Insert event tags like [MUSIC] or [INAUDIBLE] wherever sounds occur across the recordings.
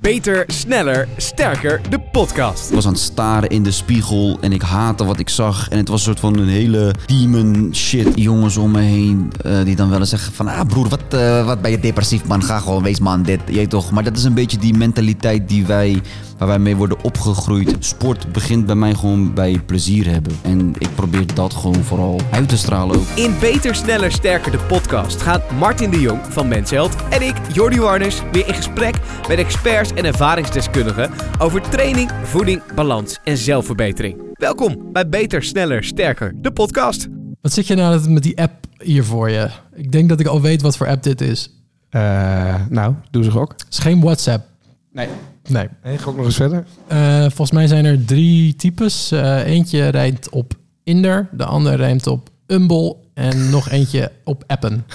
Beter, sneller, sterker, de podcast. Ik was aan het staren in de spiegel en ik haatte wat ik zag. En het was een soort van een hele demon shit. Jongens om me heen eh, die dan wel eens zeggen van... Ah broer, wat, eh, wat ben je depressief man? Ga gewoon, wees man, dit, jij toch. Maar dat is een beetje die mentaliteit die wij, waar wij mee worden opgegroeid. Sport begint bij mij gewoon bij plezier hebben. En ik probeer dat gewoon vooral uit te stralen ook. In Beter, sneller, sterker, de podcast gaat Martin de Jong van Mensheld en ik, Jordi Warners, weer in gesprek met experts en ervaringsdeskundigen over training, voeding, balans en zelfverbetering. Welkom bij Beter, sneller, sterker, de podcast. Wat zit je nou met die app hier voor je? Ik denk dat ik al weet wat voor app dit is. Uh, nou, doe ze gok. Het is geen WhatsApp. Nee. Nee. nee gok nog eens verder. Uh, volgens mij zijn er drie types. Uh, eentje rijdt op Inder, de andere rijdt op Umble en nog eentje op Appen.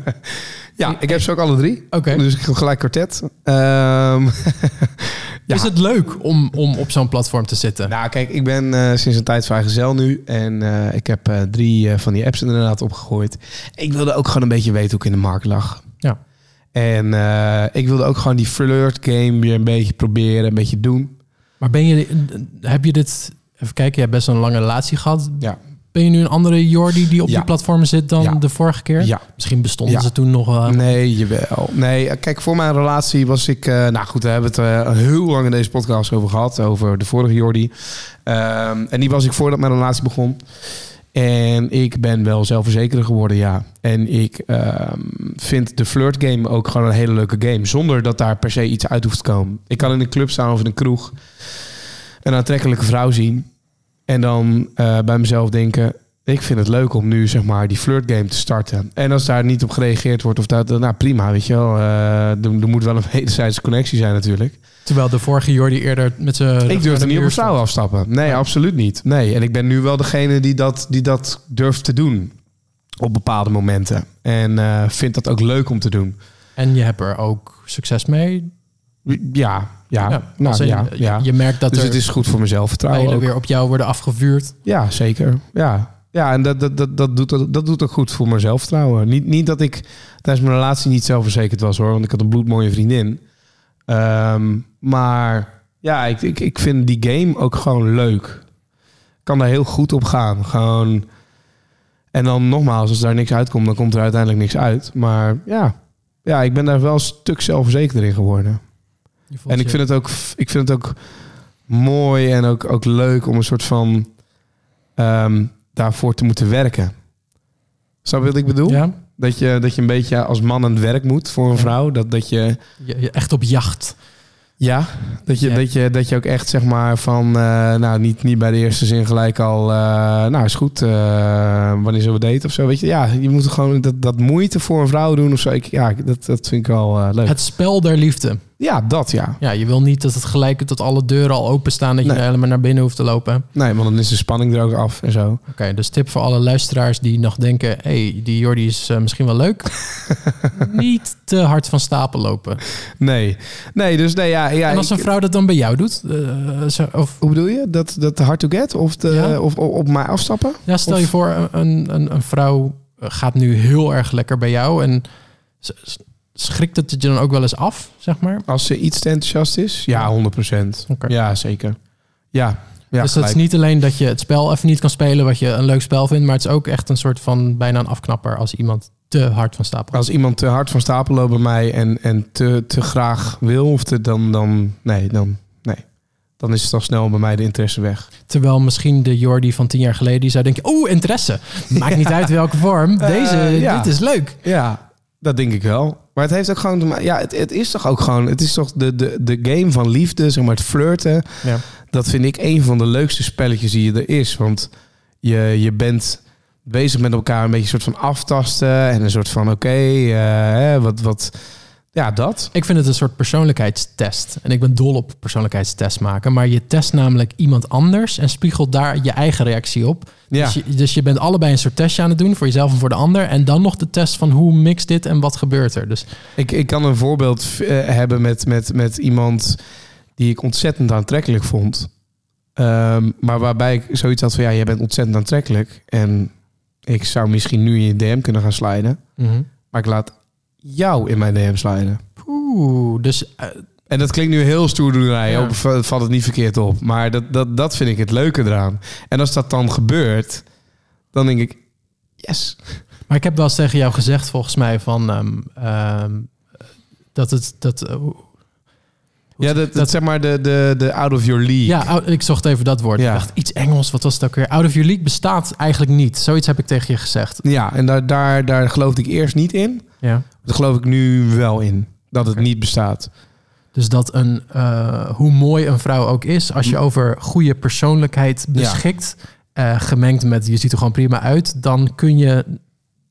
[LAUGHS] ja, ik heb ze ook alle drie. Oké. Dus ik ga gelijk kwartet. Um, [LAUGHS] ja. Is het leuk om, om op zo'n platform te zitten? Nou, kijk, ik ben uh, sinds een tijd vrijgezel nu. En uh, ik heb uh, drie van die apps inderdaad opgegooid. Ik wilde ook gewoon een beetje weten hoe ik in de markt lag. En ik wilde ook gewoon die flirt game weer een beetje proberen, een beetje doen. Maar ben je, heb je dit... Even kijken, je hebt best een lange relatie gehad. Ja. Ben je nu een andere Jordi die op Ja. die platformen zit dan Ja. de vorige keer? Ja. Misschien bestonden Ja. ze toen nog wel. Nee, jawel. Nee, kijk, voor mijn relatie was ik... eh, nou goed, we hebben het eh, heel lang in deze podcast over gehad. Over de vorige Jordi. Ehm, en die was ik voordat mijn relatie begon. En ik ben wel zelfverzekerder geworden, ja. En ik ehm, vind de flirt game ook gewoon een hele leuke game. Zonder dat daar per se iets uit hoeft te komen. Ik kan in een club staan of in een kroeg... een aantrekkelijke vrouw zien... en dan eh, bij mezelf denken... ik vind het leuk om nu zeg maar die flirt game te starten. En als daar niet op gereageerd wordt of dat... nou prima, weet je wel. eh, er, er moet wel een [LAUGHS] wederzijdse connectie zijn natuurlijk. Terwijl de vorige Jordi eerder met zijn... Ik durfde niet op vrouw afstappen. Nee, absoluut niet. Nee, en ik ben nu wel degene die dat, die dat durft te doen. Op bepaalde momenten. En eh vind dat ook leuk om te doen. En je hebt er ook succes mee. Ja, ja, nou als in, ja, ja. Je merkt dat Dus er het is goed voor mijn zelfvertrouwen pijlen ook. weer op jou worden afgevuurd. Ja, zeker. Ja, ja en dat, dat, dat, dat, doet, dat, dat doet ook goed voor mijn zelfvertrouwen. Niet, niet dat ik tijdens mijn relatie niet zelfverzekerd was hoor. Want ik had een bloedmooie vriendin. Ehm, maar ja, ik, ik, ik vind die game ook gewoon leuk. Ik kan daar heel goed op gaan. Gewoon... En dan nogmaals, als daar niks uitkomt, dan komt er uiteindelijk niks uit. Maar ja, ja ik ben daar wel een stuk zelfverzekerder in geworden. En ik vind het ook, ik vind het ook mooi en ook, ook leuk om een soort van ehm, daarvoor te moeten werken. Snap je wat ik bedoel? Ja, Dat, je, dat je een beetje als man aan het werk moet voor een vrouw. Dat, dat je, je, je echt op jacht. ja, dat je, Ja. Dat je, dat je ook echt zeg maar van, eh, nou niet, niet bij de eerste zin gelijk al, eh, nou is goed, eh, wanneer zullen we daten of zo. Weet je, ja, je moet gewoon dat, dat moeite voor een vrouw doen of zo. Ik, ja, dat, dat vind ik wel leuk. Het spel der liefde. Ja, dat ja. Ja, je wil niet dat het gelijk tot alle deuren al openstaan. Dat je Nee. helemaal naar binnen hoeft te lopen. Oké, Nee, want dan is de spanning er ook af en zo. dus tip voor alle luisteraars die nog denken... hey, die Jordi is eh, misschien wel leuk. [LAUGHS] niet te hard van stapel lopen. Nee, nee, dus nee, ja. ja en als ik- een vrouw dat dan bij jou doet... eh, zo- of, Hoe bedoel je? Dat, dat hard to get? Of, de, Ja. of, op mij afstappen? Ja, stel Of- je voor, een, een, een vrouw gaat nu heel erg lekker bij jou en schrikt het je dan ook wel eens af, zeg maar? Als ze iets te enthousiast is? Ja, 100%. Oké. Ja, zeker. Ja, ja dus dat is niet alleen dat je het spel even niet kan spelen wat je een leuk spel vindt, maar het is ook echt een soort van bijna een afknapper als iemand te hard van stapel. Als iemand te hard van stapel loopt bij mij en, en te, te graag wil, of te, dan, dan, nee, dan, nee. Dan is het al snel bij mij de interesse weg. Terwijl misschien de Jordi van tien jaar geleden die zou denken, oeh, interesse. Maakt niet [LAUGHS] uit welke vorm. Deze, Eh, ja. dit is leuk. Ja, dat denk ik wel. Maar het heeft ook gewoon, ja, het, het is toch ook gewoon, het is toch de, de, de game van liefde, zeg maar het flirten. Ja. Dat vind ik een van de leukste spelletjes die er is. Want je, je bent bezig met elkaar een beetje een soort van aftasten. En een soort van, oké, eh, hè, wat, wat... Ja, dat. Ik vind het een soort persoonlijkheidstest. En ik ben dol op persoonlijkheidstest maken. Maar je test namelijk iemand anders en spiegelt daar je eigen reactie op. Ja. Dus, je, dus je bent allebei een soort testje aan het doen voor jezelf en voor de ander. En dan nog de test van hoe mixt dit en wat gebeurt er. Dus Ik, ik kan een voorbeeld eh, hebben met, met, met iemand die ik ontzettend aantrekkelijk vond. Ehm, maar waarbij ik zoiets had van, ja, jij bent ontzettend aantrekkelijk. En ik zou misschien nu in je DM kunnen gaan sliden. Maar ik laat jou in mijn DM sliden. Oeh, dus eh, En dat klinkt nu heel stoerdoenerij, Ja. op valt het niet verkeerd op. Maar dat, dat, dat vind ik het leuke eraan. En als dat dan gebeurt, dan denk ik, yes. Maar ik heb wel eens tegen jou gezegd, volgens mij, van ehm, ehm, dat het dat. eh, Ja, dat, dat, zeg maar de, de, de out of your league. ja, ou- ik zocht even dat woord. Ja. Ik dacht iets Engels. Wat was het ook weer? Out of your league bestaat eigenlijk niet. Zoiets heb ik tegen je gezegd. Ja, en daar, daar, daar geloofde ik eerst niet in. Ja. Daar geloof ik nu wel in. Dat het niet bestaat. Dus dat een, eh, hoe mooi een vrouw ook is, als je over goede persoonlijkheid Mm. Ja. beschikt, eh, gemengd met je ziet er gewoon prima uit, dan kun je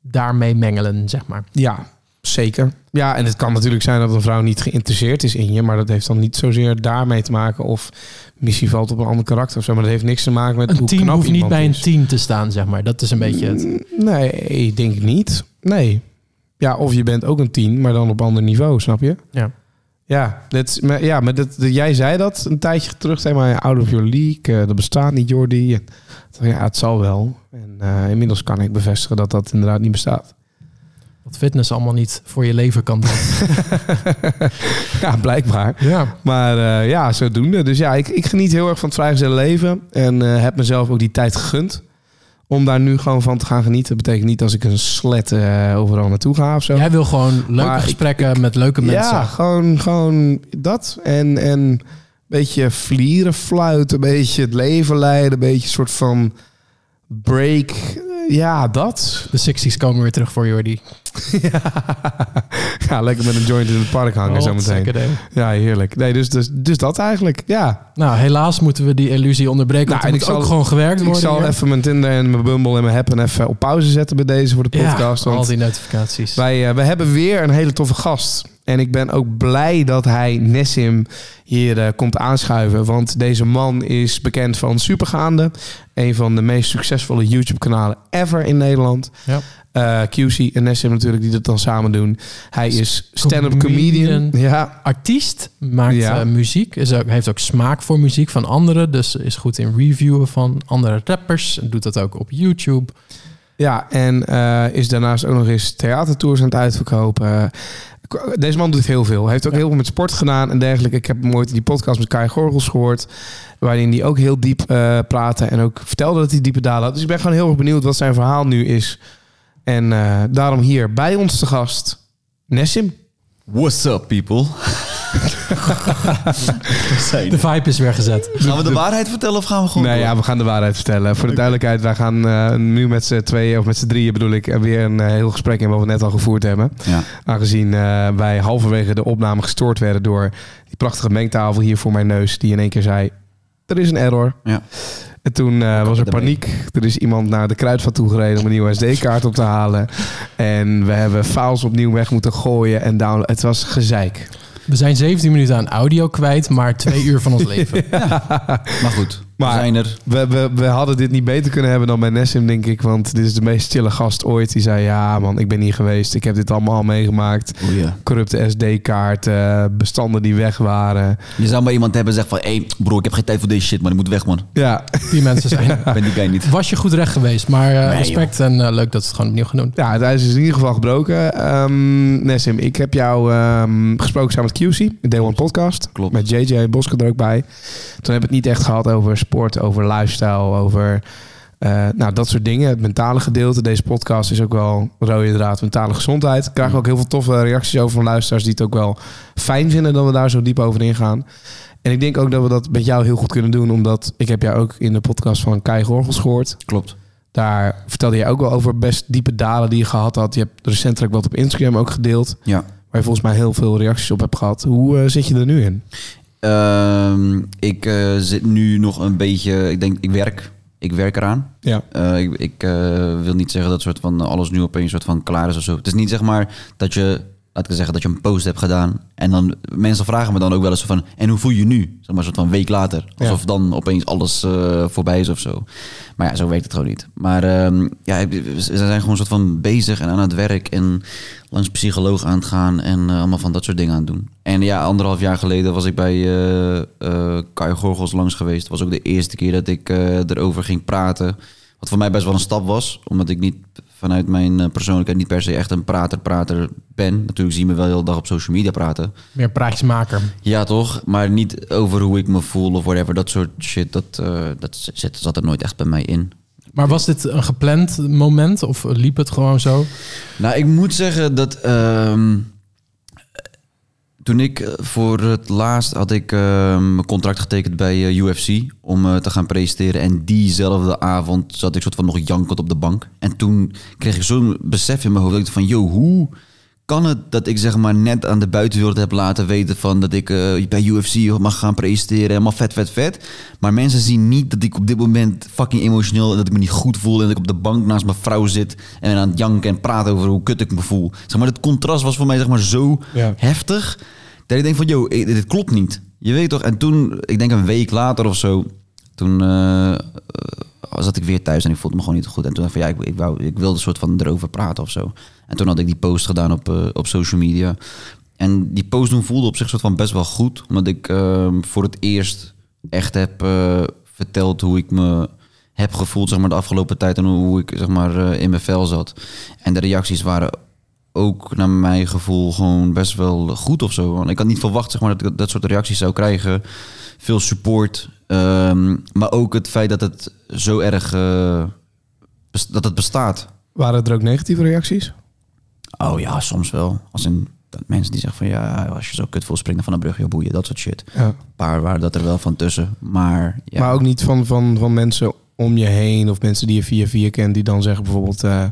daarmee mengelen, zeg maar. Ja, zeker. Ja, en het kan natuurlijk zijn dat een vrouw niet geïnteresseerd is in je. Maar dat heeft dan niet zozeer daarmee te maken. Of missie valt op een ander karakter of zo. Maar dat heeft niks te maken met Een hoe team knap hoeft niet bij een is. team te staan, zeg maar. Dat is een beetje het. Nee, ik denk ik niet. Nee. Ja, of je bent ook een tien, maar dan op ander niveau, snap je? Ja. Ja, dat, maar, ja, maar dat, jij zei dat een tijdje terug tegen mij. Out of your league, eh, dat bestaat niet, Jordi. En, ja, het zal wel. En eh, inmiddels kan ik bevestigen dat dat inderdaad niet bestaat. Wat fitness allemaal niet voor je leven kan doen. [LAUGHS] ja, blijkbaar. ja. Maar eh, ja, zodoende. Dus ja, ik, ik geniet heel erg van het vrijgezelle leven. En heb mezelf ook die tijd gegund. Om daar nu gewoon van te gaan genieten. Dat betekent niet als ik een slet eh, overal naartoe ga of zo. Jij wil gewoon leuke Maar ik- gesprekken met leuke mensen. Ja, gewoon, gewoon dat. En, en een beetje vlieren fluiten. Een beetje het leven leiden. Een beetje een soort van break. Ja, dat. De 60s komen weer terug voor Jordi. [LAUGHS] ja, lekker met een joint in het park hangen zometeen. Hartstikke idee. Ja, heerlijk. Nee, dus, dus, dus dat eigenlijk. Ja. Nou, helaas moeten we die illusie onderbreken. Nou, want ik ook zal- gewoon gewerkt Ik worden. zal hier. even mijn Tinder en mijn Bumble en mijn Happen even op pauze zetten bij deze voor de podcast. ja, al want die notificaties. wij, eh, wij hebben weer een hele toffe gast. En ik ben ook blij dat hij Nessim hier eh, komt aanschuiven. Want deze man is bekend van Supergaande. Een van de meest succesvolle YouTube-kanalen ever in Nederland. Ja. Eh, QC en Nessim natuurlijk, die dat dan samen doen. Hij is stand-up comedian. Ja, Artiest, maakt Ja. eh, muziek, is ook, heeft ook smaak voor muziek van anderen. Dus is goed in reviewen van andere rappers. Doet dat ook op YouTube. Ja, en is daarnaast ook nog eens theatertours aan het uitverkopen. Deze man doet heel veel. Hij heeft ook Ja. heel veel met sport gedaan en dergelijke. Ik heb hem ooit die podcast met Kai Gorgels gehoord. Waarin hij ook heel diep eh praatte. En ook vertelde dat hij diepe dalen had. Dus ik ben gewoon heel erg benieuwd wat zijn verhaal nu is. En eh, daarom hier bij ons te gast, Nessim. What's up, people? De vibe is weer gezet. Gaan we de waarheid vertellen of gaan we gewoon... Nee, door? ja, we gaan de waarheid vertellen. Voor de duidelijkheid, wij gaan eh, nu met z'n tweeën, of met z'n drieën bedoel ik, eh, weer een eh, heel gesprek in wat we net al gevoerd hebben. Ja. Aangezien eh, wij halverwege de opname gestoord werden door die prachtige mengtafel hier voor mijn neus. Die in één keer zei, er is een error. Ja. En toen eh, was er paniek. Er is iemand naar de kruidvat toe gereden om een nieuwe SD-kaart op te halen. En we hebben files opnieuw weg moeten gooien en downloaden. Het was gezeik. We zijn 17 minuten aan audio kwijt, maar twee uur van ons [LAUGHS] leven. Maar goed, Maar- we zijn er. We, we, we hadden dit niet beter kunnen hebben dan bij Nessim, denk ik. Want dit is de meest chille gast ooit. Die zei, ja man, ik ben hier geweest. Ik heb dit allemaal al meegemaakt. Oh, ja. Corrupte SD-kaarten, bestanden die weg waren. Je zou maar iemand hebben zeggen van... Hé, hey, bro, ik heb geen tijd voor deze shit, man. Ik moet weg, man. Ja, Die mensen zijn. [LAUGHS] Ik ben die guy niet. Was je goed recht geweest, maar eh, Nee, respect en eh, leuk dat ze het gewoon opnieuw gaan doen. ja het ijs is in ieder geval gebroken. Ehm Nessim, ik heb jou ehm, gesproken samen met QC, de Day One podcast. Klopt. Met JJ Boske er ook bij. Toen hebben we het niet echt gehad over sport, over lifestyle, over eh, nou, dat soort dingen. Het mentale gedeelte. Deze podcast is ook wel rode draad mentale gezondheid. Ik krijg ook heel veel toffe reacties over van luisteraars die het ook wel fijn vinden dat we daar zo diep over ingaan. En ik denk ook dat we dat met jou heel goed kunnen doen, omdat ik heb jou ook in de podcast van Kai Gorgels gehoord. Klopt. Daar vertelde je ook wel over best diepe dalen die je gehad had. Je hebt recentelijk wat op Instagram ook gedeeld. Ja. Waar je volgens mij heel veel reacties op hebt gehad. Hoe eh, zit je er nu in? Ehm, ik eh, zit nu nog een beetje... Ik denk, ik werk. Ik werk eraan. Ja. Eh, ik ik eh, wil niet zeggen dat soort van alles nu opeens soort van klaar is of zo. Het is niet zeg maar dat je, laat ik zeggen, dat je een post hebt gedaan. En dan mensen vragen me dan ook wel eens van, en hoe voel je je nu? Zeg maar een soort van week later. Alsof dan opeens alles eh, voorbij is of zo. Maar ja, zo werkt het gewoon niet. Maar ehm, ja, we zijn gewoon soort van bezig en aan het werk en langs psycholoog aan het gaan en eh, allemaal van dat soort dingen aan het doen. En ja, anderhalf jaar geleden was ik bij eh Kai Gorgels langs geweest. Het was ook de eerste keer dat ik erover ging praten. Wat voor mij best wel een stap was. Omdat ik niet vanuit mijn eh, persoonlijkheid niet per se echt een prater-prater ben. Natuurlijk zie je me wel de hele dag op social media praten. Meer praatjesmaker. Ja, toch? Maar niet over hoe ik me voel of whatever. Dat soort shit, dat, eh, dat zit, zat er nooit echt bij mij in. Maar was dit een gepland moment of liep het gewoon zo? Nou, ik moet zeggen dat ehm, toen ik eh, voor het laatst had ik ehm, mijn contract getekend bij eh, UFC om eh, te gaan presenteren. En diezelfde avond zat ik soort van nog jankend op de bank. En toen kreeg ik zo'n besef in mijn hoofd dat ik van, yo, hoe kan het dat ik zeg maar net aan de buitenwereld heb laten weten van dat ik eh, bij UFC mag gaan presenteren, helemaal vet, vet, vet. Maar mensen zien niet dat ik op dit moment fucking emotioneel en dat ik me niet goed voel en dat ik op de bank naast mijn vrouw zit en aan het janken en praten over hoe kut ik me voel. Zeg maar, het contrast was voor mij zeg maar zo Ja. heftig dat ik denk van, yo, eh, dit klopt niet. Je weet toch? En toen, ik denk een week later of zo, toen eh, zat ik weer thuis en ik voelde me gewoon niet goed. En toen dacht van, ja, ik, ik, wou, ik wilde een soort van erover praten of zo. En toen had ik die post gedaan op, op social media. En die post toen voelde op zich soort van best wel goed. Omdat ik ehm, voor het eerst echt heb verteld hoe ik me heb gevoeld zeg maar, de afgelopen tijd. En hoe ik zeg maar, in mijn vel zat. En de reacties waren ook naar mijn gevoel gewoon best wel goed of zo. Want ik had niet verwacht zeg maar, dat ik dat soort reacties zou krijgen. Veel support. ehm, maar ook het feit dat het zo erg eh, dat het bestaat. Waren er ook negatieve reacties? Oh ja, soms wel. Als in dat mensen die zeggen van ja, als je zo kut voelt, spring dan van een brug, joh, boeien, dat soort shit. Ja. Een paar waren dat er wel van tussen. Maar ja, Maar ook niet van, van, van mensen om je heen of mensen die je via via kent die dan zeggen bijvoorbeeld, eh,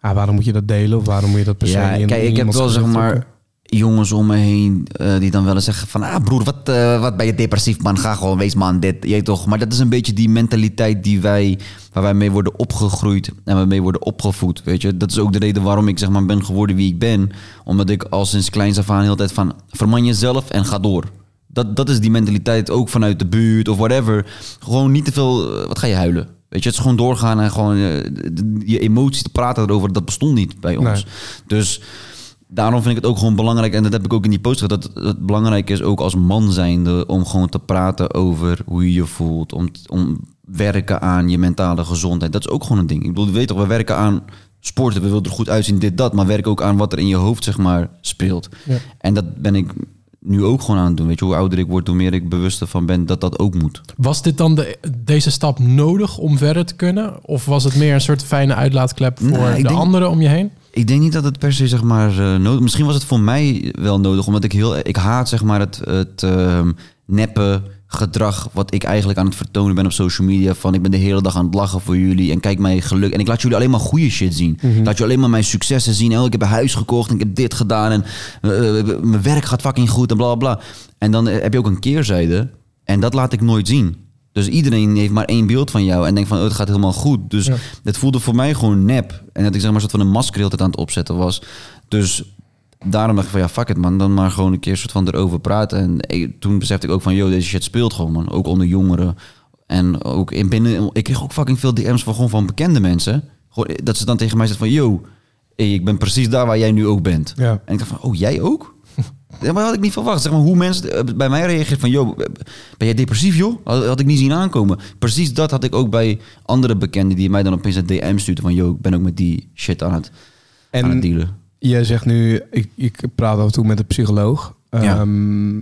ah, waarom moet je dat delen of waarom moet je dat per se ja, in- kijk, in ik heb wel zeg maar jongens om me heen eh, die dan wel eens zeggen van ah broer, wat, eh, wat ben je depressief man, ga gewoon wees man dit, weet toch. Maar dat is een beetje die mentaliteit die wij waar wij mee worden opgegroeid en waarmee worden opgevoed, weet je. Dat is ook de reden waarom ik zeg maar ben geworden wie ik ben, omdat ik al sinds kleins af aan de hele tijd van verman jezelf en ga door. Dat, dat is die mentaliteit ook vanuit de buurt of whatever. Gewoon niet te veel, eh, wat ga je huilen? Weet je, het is gewoon doorgaan en gewoon eh, je emoties te praten erover, dat bestond niet bij ons. Nee. Dus daarom vind ik het ook gewoon belangrijk, en dat heb ik ook in die post gezet, dat het belangrijk is ook als man zijnde om gewoon te praten over hoe je je voelt, om, om werken aan je mentale gezondheid. Dat is ook gewoon een ding. Ik bedoel, je weet toch, we werken aan sporten, we willen er goed uitzien, dit, dat, maar werken ook aan wat er in je hoofd, zeg maar, speelt. Ja. En dat ben ik nu ook gewoon aan het doen. Weet je, hoe ouder ik word, hoe meer ik bewust ervan ben dat dat ook moet. Was dit dan de, deze stap nodig om verder te kunnen? Of was het meer een soort fijne uitlaatklep voor Nou, de denk- anderen om je heen? Ik denk niet dat het per se zeg maar eh, nodig. Misschien was het voor mij wel nodig, omdat ik heel, ik haat zeg maar het, het ehm, neppe gedrag wat ik eigenlijk aan het vertonen ben op social media. Van ik ben de hele dag aan het lachen voor jullie en kijk mij geluk. En ik laat jullie alleen maar goede shit zien. Ik laat jullie alleen maar mijn successen zien. Oh, ik heb een huis gekocht en ik heb dit gedaan en eh, eh, mijn werk gaat fucking goed en bla bla. En dan eh, heb je ook een keerzijde en dat laat ik nooit zien. Dus iedereen heeft maar één beeld van jou en denkt van oh, het gaat helemaal goed. Dus Ja. het voelde voor mij gewoon nep. En dat ik zeg maar een soort van een masker de hele tijd aan het opzetten was. Dus daarom dacht ik van ja, fuck it man. Dan maar gewoon een keer soort van erover praten. En ik- toen besefte ik ook van, yo, deze shit speelt gewoon man. Ook onder jongeren. En ook in binnen... Ik kreeg ook fucking veel DM's van gewoon van bekende mensen. Gewoon, dat ze dan tegen mij zeggen van, yo, hey, ik ben precies daar waar jij nu ook bent. Ja. En ik dacht van, oh, jij ook? [LAUGHS] Ja, maar had ik niet verwacht. Zeg maar hoe mensen eh, bij mij reageren van, joh, ben jij depressief, joh? Had, had ik niet zien aankomen. Precies dat had ik ook bij andere bekenden die mij dan opeens een DM stuurden van, joh, ik ben ook met die shit aan het, aan het En dealen. Jij zegt nu, ik, ik praat af en toe met een psycholoog. Ja. Ehm,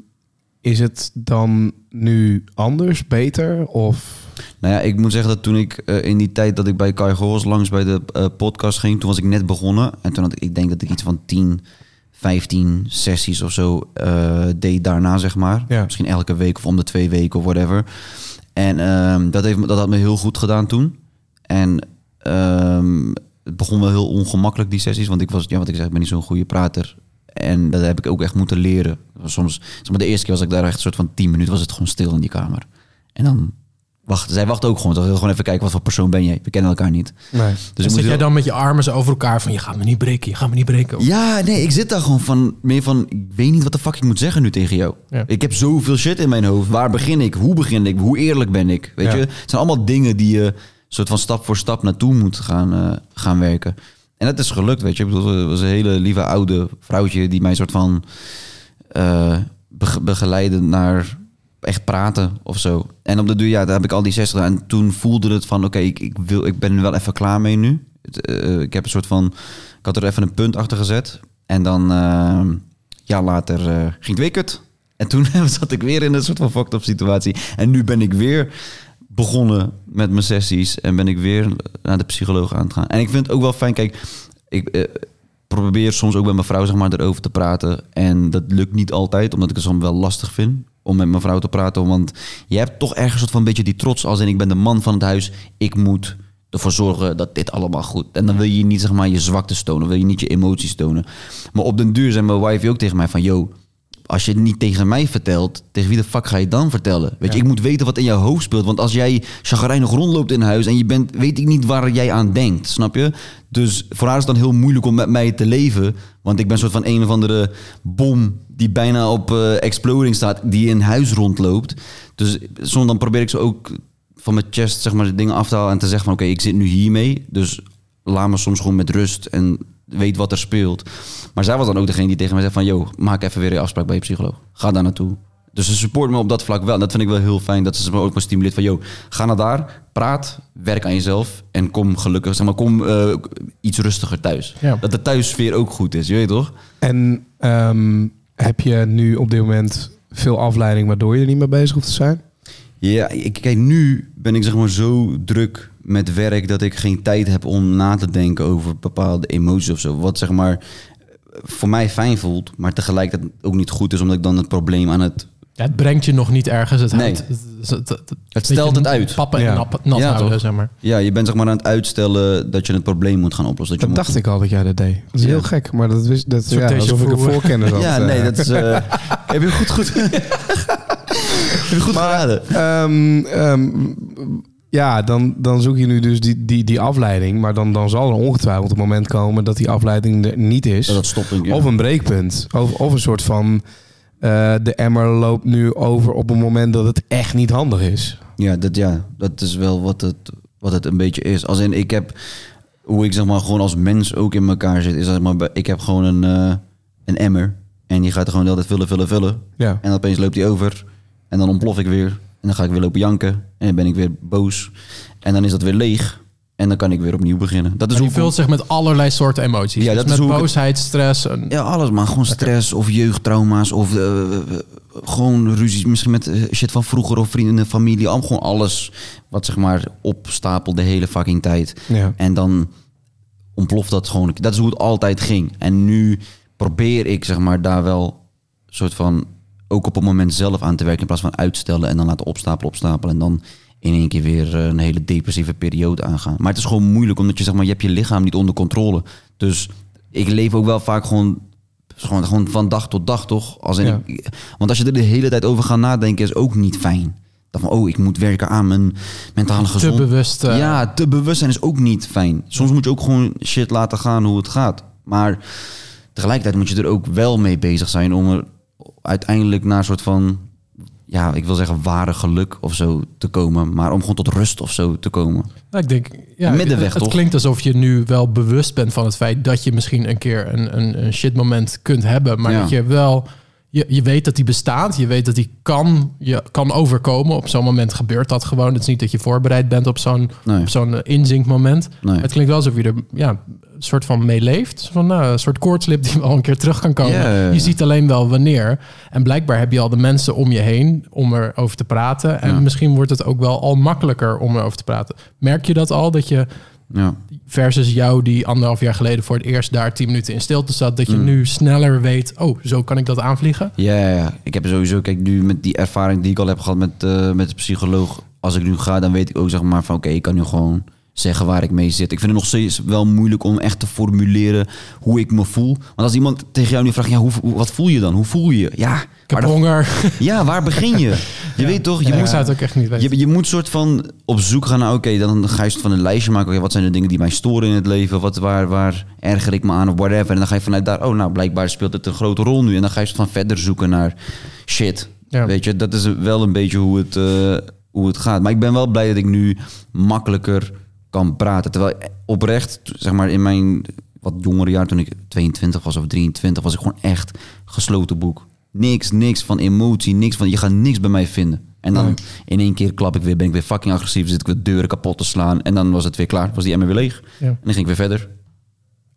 is het dan nu anders, beter? Of Nou ja, ik moet zeggen dat toen ik eh, in die tijd dat ik bij Kai Goors langs bij de eh, podcast ging, toen was ik net begonnen. En toen had ik, ik denk dat ik iets van 10, 15 sessies of zo eh, deed daarna, zeg maar. Ja. Misschien elke week of om de twee weken of whatever. En ehm, dat, heeft, dat had me heel goed gedaan toen. En ehm, het begon wel heel ongemakkelijk, die sessies. Want ik was, ja, wat ik zeg, ik ben niet zo'n goede prater. En dat heb ik ook echt moeten leren. Soms, zeg maar de eerste keer was ik daar echt een soort van 10 minuten, was het gewoon stil in die kamer. En dan wacht, zij wacht ook gewoon. Toch? Gewoon even kijken wat voor persoon ben jij. We kennen elkaar niet. nee? Dus en zit jij wel- dan met je armen zo over elkaar van... je gaat me niet breken, je gaat me niet breken? Of- Ja, nee, ik zit daar gewoon van, meer van, ik weet niet wat de fuck ik moet zeggen nu tegen jou. Ja. Ik heb zoveel shit in mijn hoofd. Waar begin ik? Hoe begin ik? Hoe eerlijk ben ik? Weet Ja. je, het zijn allemaal dingen die je soort van stap voor stap naartoe moet gaan, eh, gaan werken. En dat is gelukt, weet je. Ik bedoel, het was een hele lieve oude vrouwtje die mij soort van bege- begeleidde naar echt praten of zo. En op de duur, ja, daar heb ik al die 60 gedaan. En toen voelde het van, oké, ik, ik, wil, ik ben er wel even klaar mee nu. Het, eh, ik heb een soort van, ik had er even een punt achter gezet. En dan, eh, ja, later ging het weer kut. En toen [LAUGHS] zat ik weer in een soort van fucked up situatie. En nu ben ik weer begonnen met mijn sessies. En ben ik weer naar de psycholoog aan het gaan. En ik vind het ook wel fijn, kijk, ik... eh, probeer soms ook met mijn vrouw zeg maar, erover te praten. En dat lukt niet altijd, omdat ik het soms wel lastig vind om met mijn vrouw te praten. Want je hebt toch ergens van een beetje die trots als in ik ben de man van het huis. Ik moet ervoor zorgen dat dit allemaal goed. En dan wil je niet zeg maar je zwakte tonen, wil je niet je emoties tonen. Maar op den duur zei mijn wife ook tegen mij van, yo, als je het niet tegen mij vertelt, tegen wie de fuck ga je dan vertellen? Weet je, ik moet weten wat in jouw hoofd speelt. Want als jij chagrijnig rondloopt in huis en je bent, weet ik niet waar jij aan denkt, snap je? Dus voor haar is het dan heel moeilijk om met mij te leven. Want ik ben soort van een of andere bom die bijna op eh, exploding staat, die in huis rondloopt. Dus soms dan probeer ik ze ook van mijn chest zeg maar de dingen af te halen en te zeggen van oké, ik zit nu hiermee. Dus laat me soms gewoon met rust en weet wat er speelt. Maar zij was dan ook degene die tegen mij zei van... yo, maak even weer een afspraak bij je psycholoog. Ga daar naartoe. Dus ze support me op dat vlak wel. En dat vind ik wel heel fijn. Dat ze me ook maar stimuleert van... yo, ga naar daar, praat, werk aan jezelf... en kom gelukkig, zeg maar, kom eh, iets rustiger thuis. Ja. Dat de thuissfeer ook goed is, je weet toch? En ehm, heb je nu op dit moment veel afleiding waardoor je er niet mee bezig hoeft te zijn? Ja, ik, kijk, nu ben ik zeg maar zo druk met werk dat ik geen tijd heb om na te denken over bepaalde emoties of zo. Wat zeg maar voor mij fijn voelt, maar tegelijkertijd ook niet goed is, omdat ik dan het probleem aan het. Ja, het brengt je nog niet ergens. Het, Nee. houdt- het, het, het, het- Het stelt het uit. Pappen Ja. en nat Ja, houden, zeg maar. Ja, je bent zeg maar aan het uitstellen dat je het probleem moet gaan oplossen. Dat, Dat je dacht ik al dat jij dat deed. Dat is Ja. heel gek, maar dat wist dat ja, alsof ik een voorkennis had. Ja, eh. nee, dat is. eh, [LAUGHS] heb je goed, goed. [LAUGHS] heb je goed geraden? Ehm, ehm, ja, dan, dan zoek je nu dus die, die, die afleiding. Maar dan, dan zal er ongetwijfeld een moment komen dat die afleiding er niet is. Dat stopping. Ja. Of een breekpunt. Of, of een soort van... eh, de emmer loopt nu over op een moment dat het echt niet handig is. Ja, dat, ja, dat is wel wat het, wat het een beetje is. Als in, ik heb, hoe ik zeg maar gewoon als mens ook in elkaar zit, is zeg maar, ik heb gewoon een, eh, een emmer. En die gaat er gewoon de hele tijd vullen, vullen, vullen. Ja. En opeens loopt die over. En dan ontplof ik weer. En dan ga ik weer lopen janken. En dan ben ik weer boos. En dan is dat weer leeg. En dan kan ik weer opnieuw beginnen. Dat is Maar die hoe vult zich met allerlei soorten emoties. Ja, dus dat is met hoe ik het- boosheid, stress. En, Ja, alles man. Gewoon stress of jeugdtrauma's of eh, gewoon ruzies. Misschien met eh, shit van vroeger of vrienden en familie. Al gewoon alles wat zeg maar opstapelt de hele fucking tijd. Ja. En dan ontploft dat gewoon. Dat is hoe het altijd ging. En nu probeer ik zeg maar daar wel soort van ook op het moment zelf aan te werken in plaats van uitstellen en dan laten opstapelen, opstapelen en dan in één keer weer eh, een hele depressieve periode aangaan. Maar het is gewoon moeilijk omdat je zeg maar je hebt je lichaam niet onder controle. Dus ik leef ook wel vaak gewoon gewoon, gewoon van dag tot dag toch? Als in, Ja. ik- want als je er de hele tijd over gaat nadenken is ook niet fijn. Dan van, oh, ik moet werken aan mijn mentale te gezondheid. bewust. eh, Ja, te bewust zijn is ook niet fijn. Soms moet je ook gewoon shit laten gaan hoe het gaat. Maar tegelijkertijd moet je er ook wel mee bezig zijn om er uiteindelijk naar een soort van, ja, ik wil zeggen ware geluk of zo te komen. Maar om gewoon tot rust of zo te komen. Nou, ik denk, ja, middenweg, het, het toch? klinkt alsof je nu wel bewust bent van het feit dat je misschien een keer een, een, een shit moment kunt hebben, maar Ja. dat je wel, je, je weet dat die bestaat, je weet dat die kan, je kan overkomen. Op zo'n moment gebeurt dat gewoon. Het is niet dat je voorbereid bent op zo'n Nee. op zo'n eh, inzinkmoment. Nee. Het klinkt wel alsof je er ja, een soort van mee leeft. Van, nou, een soort koortslip die [LAUGHS] wel een keer terug kan komen. Je ziet alleen wel wanneer. En blijkbaar heb je al de mensen om je heen om erover te praten. En Ja. misschien wordt het ook wel al makkelijker om erover te praten. Merk je dat al? Dat je Ja. versus jou die anderhalf jaar geleden voor het eerst daar tien minuten in stilte zat. Dat je Mm. nu sneller weet, oh, zo kan ik dat aanvliegen. Ja, ja, ja. ik heb sowieso, kijk, nu met die ervaring die ik al heb gehad met, eh, met de psycholoog. Als ik nu ga, dan weet ik ook zeg maar van oké, ik kan nu gewoon zeggen waar ik mee zit. Ik vind het nog steeds wel moeilijk om echt te formuleren hoe ik me voel. Want als iemand tegen jou nu vraagt, ja, hoe, wat voel je dan? Hoe voel je? Ja, Ik heb honger. [LAUGHS] ja, waar begin je? Je weet toch, je Je moet het ook echt niet weten. je, je moet soort van op zoek gaan naar, oké, dan ga je van een lijstje maken. Oké, wat zijn de dingen die mij storen in het leven? Wat, waar, waar erger ik me aan of whatever? En dan ga je vanuit daar, oh, nou, blijkbaar speelt het een grote rol nu. En dan ga je soort van verder zoeken naar shit. Ja. Weet je, dat is wel een beetje hoe het, eh, hoe het gaat. Maar ik ben wel blij dat ik nu makkelijker kan praten. Terwijl oprecht, zeg maar, in mijn wat jongere jaar, toen ik 22 was of 23, was ik gewoon echt gesloten boek. niks, niks van emotie, niks van, je gaat niks bij mij vinden. En dan Nee. in één keer klap ik weer, ben ik weer fucking agressief, zit ik weer deuren kapot te slaan. En dan was het weer klaar, was die emmer weer leeg. Ja. En dan ging ik weer verder.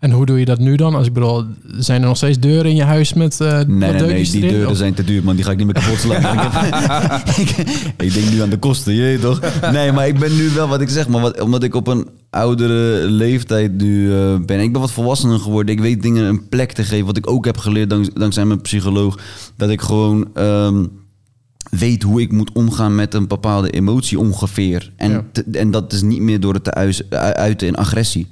En hoe doe je dat nu dan? Als ik bedoel, zijn er nog steeds deuren in je huis met eh Nee, nee, nee, die erin? deuren Of- zijn te duur, man. Die ga ik niet meer kapot slaan. [LAUGHS] ik, denk nu aan de kosten, je toch? Nee, maar ik ben nu wel wat ik zeg, maar wat, omdat ik op een oudere leeftijd nu eh, ben. Ik ben wat volwassener geworden. Ik weet dingen een plek te geven. Wat ik ook heb geleerd dank- dankzij mijn psycholoog. Dat ik gewoon ehm, weet hoe ik moet omgaan met een bepaalde emotie ongeveer. En, Ja. te- en dat is niet meer door het te uiten in agressie.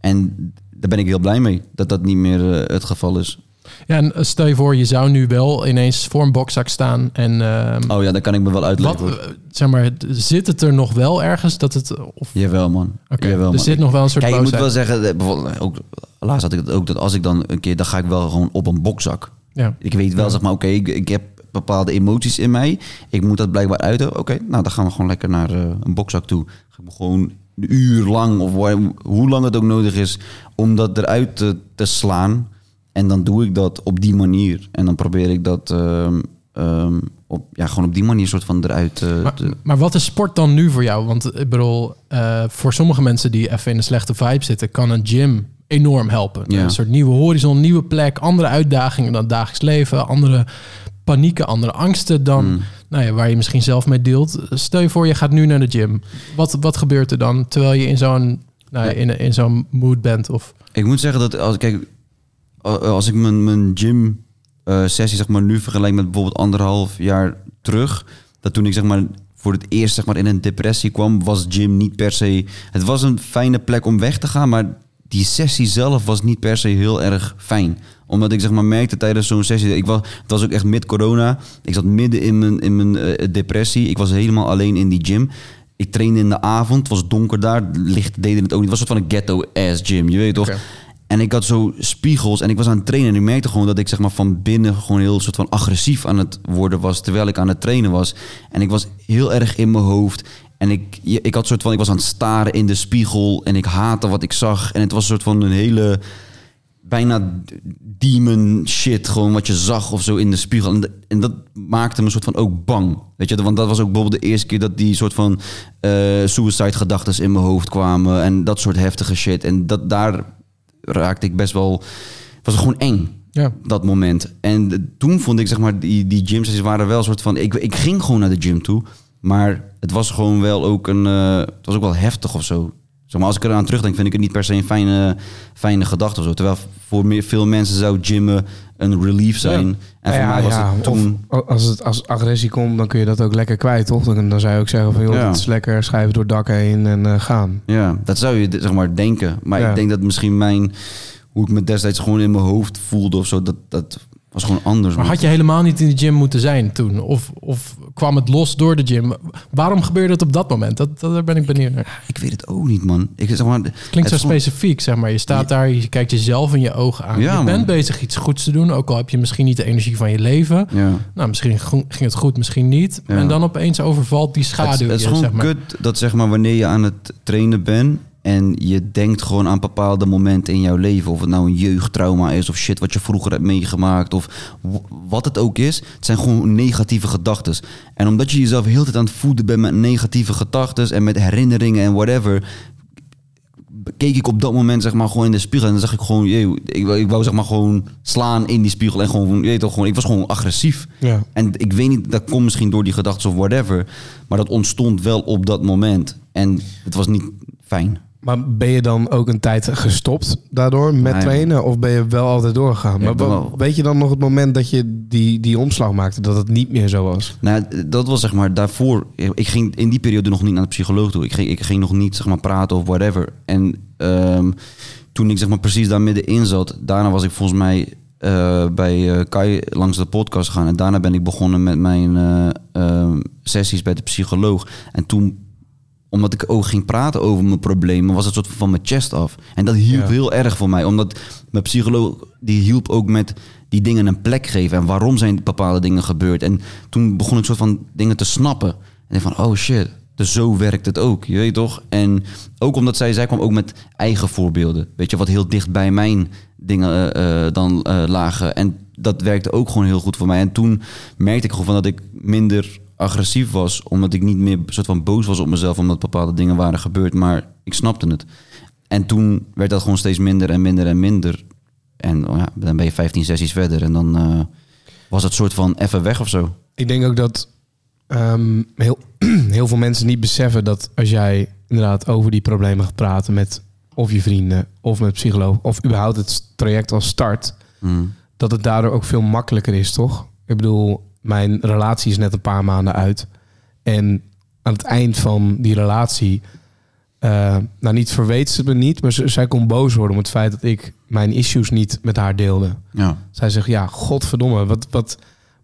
En daar ben ik heel blij mee, dat dat niet meer eh, het geval is. Ja, en eh, stel je voor, je zou nu wel ineens voor een bokzak staan en... ehm, Oh ja, dat kan ik me wel uitleggen. wat, eh, zeg maar, zit het er nog wel ergens dat het... Of, Jawel, man. Oké, Jawel, er man. zit nog wel een soort Kijk, ik moet wel zeggen, bijvoorbeeld, ook, laatst had ik het ook, dat als ik dan een keer, dan ga ik wel gewoon op een bokzak. Ja. Ik weet wel, Ja. zeg maar, oké, ik, ik heb bepaalde emoties in mij. Ik moet dat blijkbaar uiten. Oké, nou, dan gaan we gewoon lekker naar een bokzak toe. Gewoon uur lang, of waar- hoe lang het ook nodig is, om dat eruit te, te slaan. En dan doe ik dat op die manier. En dan probeer ik dat ehm, ehm, op, ja, gewoon op die manier soort van eruit eh, Maar, te... maar wat is sport dan nu voor jou? Want ik bedoel, eh, voor sommige mensen die even in een slechte vibe zitten, kan een gym enorm helpen. Ja. Een soort nieuwe horizon, nieuwe plek, andere uitdagingen dan het dagelijks leven, andere panieken, andere angsten dan Mm. Nou ja, waar je misschien zelf mee deelt. Stel je voor, je gaat nu naar de gym. Wat, wat gebeurt er dan terwijl je in zo'n nou ja, in, in zo'n mood bent? Of, Ik moet zeggen dat als, kijk, als ik mijn, mijn gym eh, sessie zeg maar, nu vergelijk met bijvoorbeeld anderhalf jaar terug, dat toen ik zeg maar, voor het eerst zeg maar, in een depressie kwam, was gym niet per se. Het was een fijne plek om weg te gaan, maar die sessie zelf was niet per se heel erg fijn. Omdat ik zeg maar merkte tijdens zo'n sessie, ik was, het was ook echt mid-corona. Ik zat midden in mijn, in mijn eh, depressie. Ik was helemaal alleen in die gym. Ik trainde in de avond, het was donker daar, licht deden het ook niet. Het was een soort van een ghetto-ass gym, je weet toch? En ik had zo spiegels en ik was aan het trainen. En ik merkte gewoon dat ik zeg maar van binnen gewoon heel soort van agressief aan het worden was. Terwijl ik aan het trainen was. En ik was heel erg in mijn hoofd. En ik, ik had soort van, ik was aan het staren in de spiegel. En ik haatte wat ik zag. En het was een soort van een hele bijna demon shit. Gewoon wat je zag of zo in de spiegel. En, dat maakte me soort van ook bang. Weet je, want dat was ook bijvoorbeeld de eerste keer dat die soort van eh suicide gedachten in mijn hoofd kwamen. En dat soort heftige shit. En dat, daar raakte ik best wel... Was het gewoon eng ja. dat moment. En toen vond ik, zeg maar, die, die gym sessies waren wel een soort van... Ik, ik ging gewoon naar de gym toe, maar het was gewoon wel ook een... eh, het was ook wel heftig of zo. Zeg maar, als ik eraan terugdenk, vind ik het niet per se een fijne, fijne gedachte of zo. Terwijl voor meer, veel mensen zou gymmen een relief zijn. Ja. En voor Ja, mij was ja, het toen... als het als agressie komt, dan kun je dat ook lekker kwijt, toch? Dan, dan zou je ook zeggen van, joh, Ja. het is lekker schrijven door het dak heen en eh, gaan. Ja, dat zou je zeg maar denken. Maar ik denk dat misschien mijn... Hoe ik me destijds gewoon in mijn hoofd voelde of zo, dat, dat was gewoon anders. Maar had je helemaal niet in de gym moeten zijn toen? Of, of kwam het los door de gym? Waarom gebeurde het op dat moment? Dat, dat, daar ben ik benieuwd naar. Ik weet het ook niet, man. Ik, zeg maar, Het klinkt zo het specifiek, zeg maar. Je staat daar, je kijkt jezelf in je ogen aan. Ja, je man. bent bezig iets goeds te doen, ook al heb je misschien niet de energie van je leven. Ja. Nou, misschien ging het goed, misschien niet. Ja. En dan opeens overvalt die Het, schaduw. het is je, gewoon zeg maar. kut dat zeg maar wanneer je aan het trainen bent en je denkt gewoon aan bepaalde momenten in jouw leven. Of het nou een jeugdtrauma is of shit wat je vroeger hebt meegemaakt of wat het ook is. Het zijn gewoon negatieve gedachten. En omdat je jezelf heel de tijd aan het voeden bent met negatieve gedachten en met herinneringen en whatever. Keek ik op dat moment zeg maar gewoon in de spiegel en dan zag ik gewoon, jee, ik, wou- ik wou zeg maar gewoon slaan in die spiegel en gewoon, je weet toch, gewoon, ik was gewoon agressief. Ja. En ik weet niet, dat komt misschien door die gedachten of whatever. Maar dat ontstond wel op dat moment. En het was niet fijn. Maar ben je dan ook een tijd gestopt daardoor met Nee, trainen? Of ben je wel altijd doorgegaan? Ja, maar wel- weet je dan nog het moment dat je die, die omslag maakte, dat het niet meer zo was? Nou, dat was zeg maar daarvoor. Ik ging in die periode nog niet naar de psycholoog toe. Ik ging, ik ging nog niet zeg maar praten of whatever. En ehm, toen ik zeg maar precies daar middenin zat, daarna was ik volgens mij eh, bij eh, Kai langs de podcast gegaan. En daarna ben ik begonnen met mijn eh, ehm, sessies bij de psycholoog. En toen omdat ik ook ging praten over mijn problemen, was het soort van mijn chest af. En dat hielp Ja. heel erg voor mij, omdat mijn psycholoog die hielp ook met die dingen een plek geven en waarom zijn bepaalde dingen gebeurd. En toen begon ik soort van dingen te snappen. En van, oh shit, dus zo werkt het ook, je weet toch? En ook omdat zij, zij kwam ook met eigen voorbeelden, weet je, wat heel dicht bij mijn dingen eh, eh, dan eh, lagen. En dat werkte ook gewoon heel goed voor mij. En toen merkte ik gewoon van dat ik minder agressief was, omdat ik niet meer soort van boos was op mezelf, omdat bepaalde dingen waren gebeurd, maar ik snapte het. En toen werd dat gewoon steeds minder en minder en minder. En oh ja, dan ben je 15 sessies verder en dan eh, was het soort van even weg of zo. Ik denk ook dat ehm, heel, [CLEARS THROAT] heel veel mensen niet beseffen dat als jij inderdaad over die problemen gaat praten met of je vrienden of met psycholoog of überhaupt het traject als start, Mm. dat het daardoor ook veel makkelijker is, toch? Ik bedoel, mijn relatie is net een paar maanden uit. En aan het eind van die relatie, eh, nou niet verweet ze me niet, maar ze, zij kon boos worden om het feit dat ik mijn issues niet met haar deelde. Ja. Zij zegt, ja, godverdomme, wat, wat,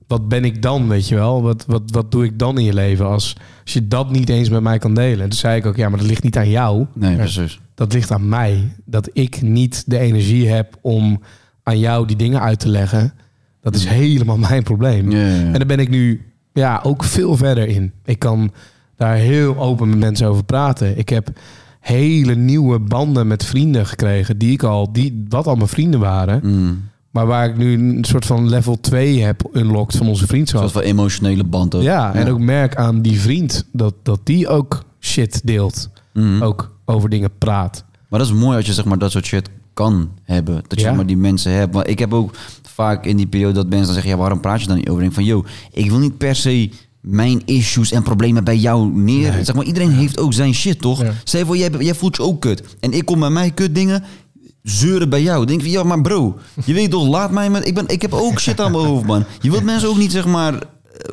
wat ben ik dan, weet je wel? Wat, wat, wat doe ik dan in je leven als, als je dat niet eens met mij kan delen? En toen zei ik ook, ja, maar dat ligt niet aan jou. Nee, precies. Dat ligt aan mij. Dat ik niet de energie heb om aan jou die dingen uit te leggen. Dat is helemaal mijn probleem. Ja, ja, ja. En daar ben ik nu ja, ook veel verder in. Ik kan daar heel open met mensen over praten. Ik heb hele nieuwe banden met vrienden gekregen die ik al, die, wat al mijn vrienden waren. Mm. Maar waar ik nu een soort van level 2 heb unlocked van onze Een vriendschap. soort van emotionele band ook. Ja, en ook merk aan die vriend dat, dat die ook shit deelt. Mhm. Ook over dingen praat. Maar dat is mooi als je zeg maar dat soort shit kan hebben. Dat je Ja. maar die mensen hebt. Want ik heb ook vaak in die periode dat mensen dan zeggen... ja, waarom praat je dan niet over? Denk van, yo, ik wil niet per se mijn issues en problemen bij jou neer. Nee. Zeg maar, iedereen heeft ook zijn shit, toch? Ja. Stel voor, jij, jij voelt je ook kut. En ik kom bij mij kut dingen zeuren bij jou. Denk van, ja, maar bro, je weet toch, laat mij met... Ik, ben, ik heb ook shit aan mijn hoofd, man. Je wilt mensen ook niet, zeg maar,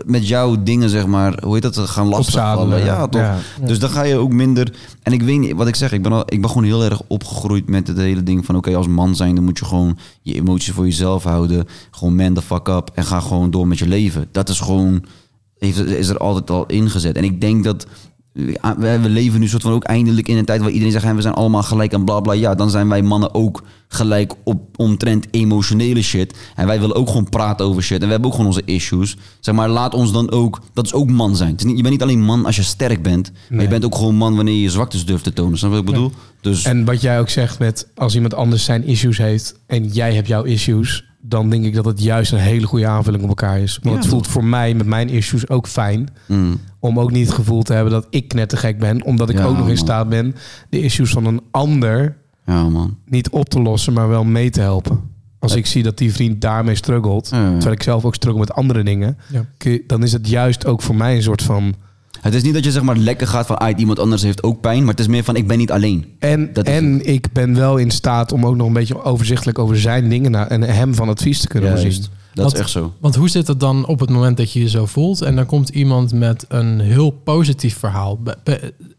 met jouw dingen, zeg maar, hoe heet dat, gaan lastigvallen. Ja, toch? Ja. Dus dan ga je ook minder... En ik weet niet, wat ik zeg, ik ben, al, ik ben gewoon heel erg opgegroeid met het hele ding van... oké, als man zijn, dan moet je gewoon je emoties voor jezelf houden. Gewoon man the fuck up en ga gewoon door met je leven. Dat is gewoon... Heeft, is er altijd al ingezet. En ik denk dat... We leven nu soort van ook eindelijk in een tijd waar iedereen zegt... "Hè, we zijn allemaal gelijk en bla bla. Ja, dan zijn wij mannen ook gelijk op omtrent emotionele shit. En wij willen ook gewoon praten over shit. En we hebben ook gewoon onze issues. Zeg maar, laat ons dan ook... Dat is ook man zijn. Niet, je bent niet alleen man als je sterk bent. Maar je bent ook gewoon man wanneer je je zwaktes durft te tonen. Snap je wat ik bedoel? Dus En wat jij ook zegt met als iemand anders zijn issues heeft en jij hebt jouw issues, dan denk ik dat het juist een hele goede aanvulling op elkaar is. Want Ja, het voelt voor mij met mijn issues ook fijn mm, om ook niet het gevoel te hebben dat ik knettergek ben, omdat ik Ja, ook nog in staat ben de issues van een ander ja, man. niet op te lossen, maar wel mee te helpen. Als ik zie dat die vriend daarmee struggelt, Ja, ja. terwijl ik zelf ook struggle met andere dingen, dan is het juist ook voor mij een soort van Het is niet dat je zeg maar lekker gaat van... "Ah, iemand anders heeft ook pijn. Maar het is meer van, ik ben niet alleen. En, en ik ben wel in staat om ook nog een beetje overzichtelijk over zijn dingen en hem van advies te kunnen voorzien. Juist. Dat is echt zo. Want hoe zit het dan op het moment dat je je zo voelt en dan komt iemand met een heel positief verhaal?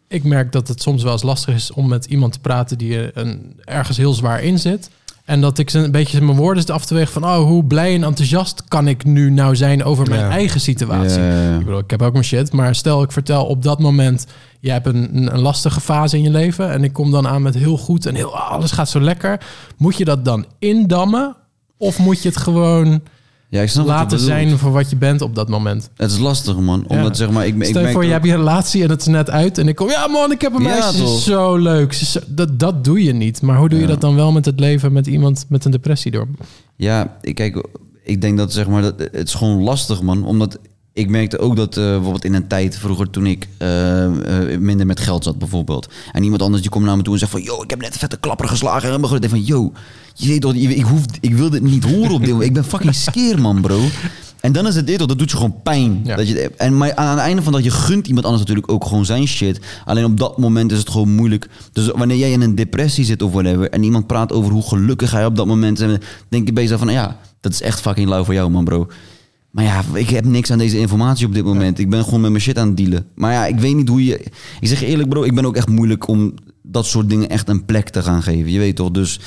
Ik merk dat het soms wel eens lastig is om met iemand te praten die een, ergens heel zwaar in zit. En dat ik ze een beetje mijn woorden zit af te wegen van, oh, hoe blij en enthousiast kan ik nu nou zijn over mijn Ja. eigen situatie? Ja. Ik bedoel, ik heb ook mijn shit, maar stel ik vertel op dat moment, jij hebt een, een, lastige fase in je leven en ik kom dan aan met heel goed en heel, ah, alles gaat zo lekker. Moet je dat dan indammen of moet je het gewoon Ja, ik snap laten zijn voor wat je bent op dat moment? Het is lastig, man. Omdat Ja. zeg maar... Ik, ik Stel je voor, je hebt je relatie en het is net uit en ik kom, ja man, ik heb een Ja, meisje, ze is zo leuk. Ze is zo- dat, dat doe je niet. Maar hoe doe je dat dan wel met het leven met iemand met een depressie door? Ja, ik kijk, ik denk dat zeg maar, dat, het is gewoon lastig, man. Omdat ik merkte ook dat eh, bijvoorbeeld in een tijd vroeger toen ik eh, eh, minder met geld zat bijvoorbeeld. En iemand anders die komt naar me toe en zegt van, yo, ik heb net een vette klapper geslagen. En ik denk van, yo, je weet toch, je- ik, hoef, ik wil dit niet horen op dit moment. Ik ben fucking skeer, man, bro. En dan is het dit, dat doet je gewoon pijn. Ja. Dat je, en maar aan het einde van dat, je gunt iemand anders natuurlijk ook gewoon zijn shit. Alleen op dat moment is het gewoon moeilijk. Dus wanneer jij in een depressie zit of whatever... en iemand praat over hoe gelukkig hij op dat moment is... denk ik bij jezelf van, ja, dat is echt fucking lauw voor jou, man, bro. Maar ja, ik heb niks aan deze informatie op dit moment. Ik ben gewoon met mijn shit aan het dealen. Maar ja, ik weet niet hoe je... Ik zeg eerlijk, bro, ik ben ook echt moeilijk om dat soort dingen echt een plek te gaan geven. Je weet toch, dus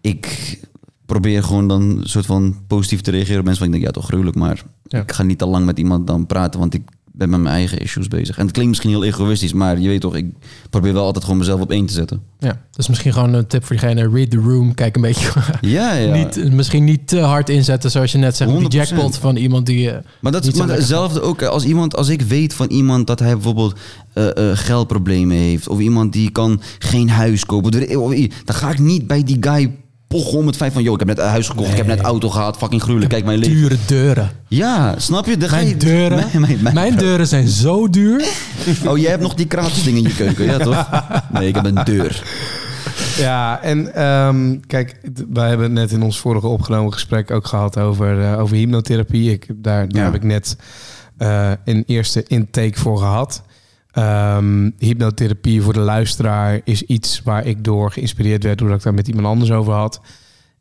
ik probeer gewoon dan een soort van positief te reageren op mensen. Van ik denk, ja, toch gruwelijk, maar Ja. ik ga niet te lang met iemand dan praten, want ik ben met mijn eigen issues bezig. En het klinkt misschien heel egoïstisch, maar je weet toch, ik probeer wel altijd gewoon mezelf op één te zetten. Ja, dus misschien gewoon een tip voor diegene, read the room, kijk een beetje... [LAUGHS] Ja, ja. Niet, misschien niet te hard inzetten, zoals je net zegt, met die 100%. jackpot van iemand die... eh, Maar dat is maar hetzelfde ook. Als, iemand, als ik weet van iemand dat hij bijvoorbeeld eh, eh, geldproblemen heeft. Of iemand die kan geen huis kopen. Dan ga ik niet bij die guy pochen om het feit van... joh, ik heb net een huis gekocht, ik heb net auto gehad, fucking gruwelijk, kijk mijn leven. Dure deuren. Ja, snap je? Je- Mijn deuren, [LAUGHS] Mijn- mijn- mijn- mijn deuren zijn zo duur. [LAUGHS] Oh, jij hebt nog die kraantjesding in je keuken, ja toch? [LAUGHS] Nee, ik heb een deur. Ja, en ehm, kijk, wij hebben het net in ons vorige opgenomen gesprek ook gehad over, eh, over hypnotherapie. Ik, daar daar Ja. heb ik net eh, een eerste intake voor gehad. Ehm, hypnotherapie voor de luisteraar is iets waar ik door geïnspireerd werd doordat ik daar met iemand anders over had.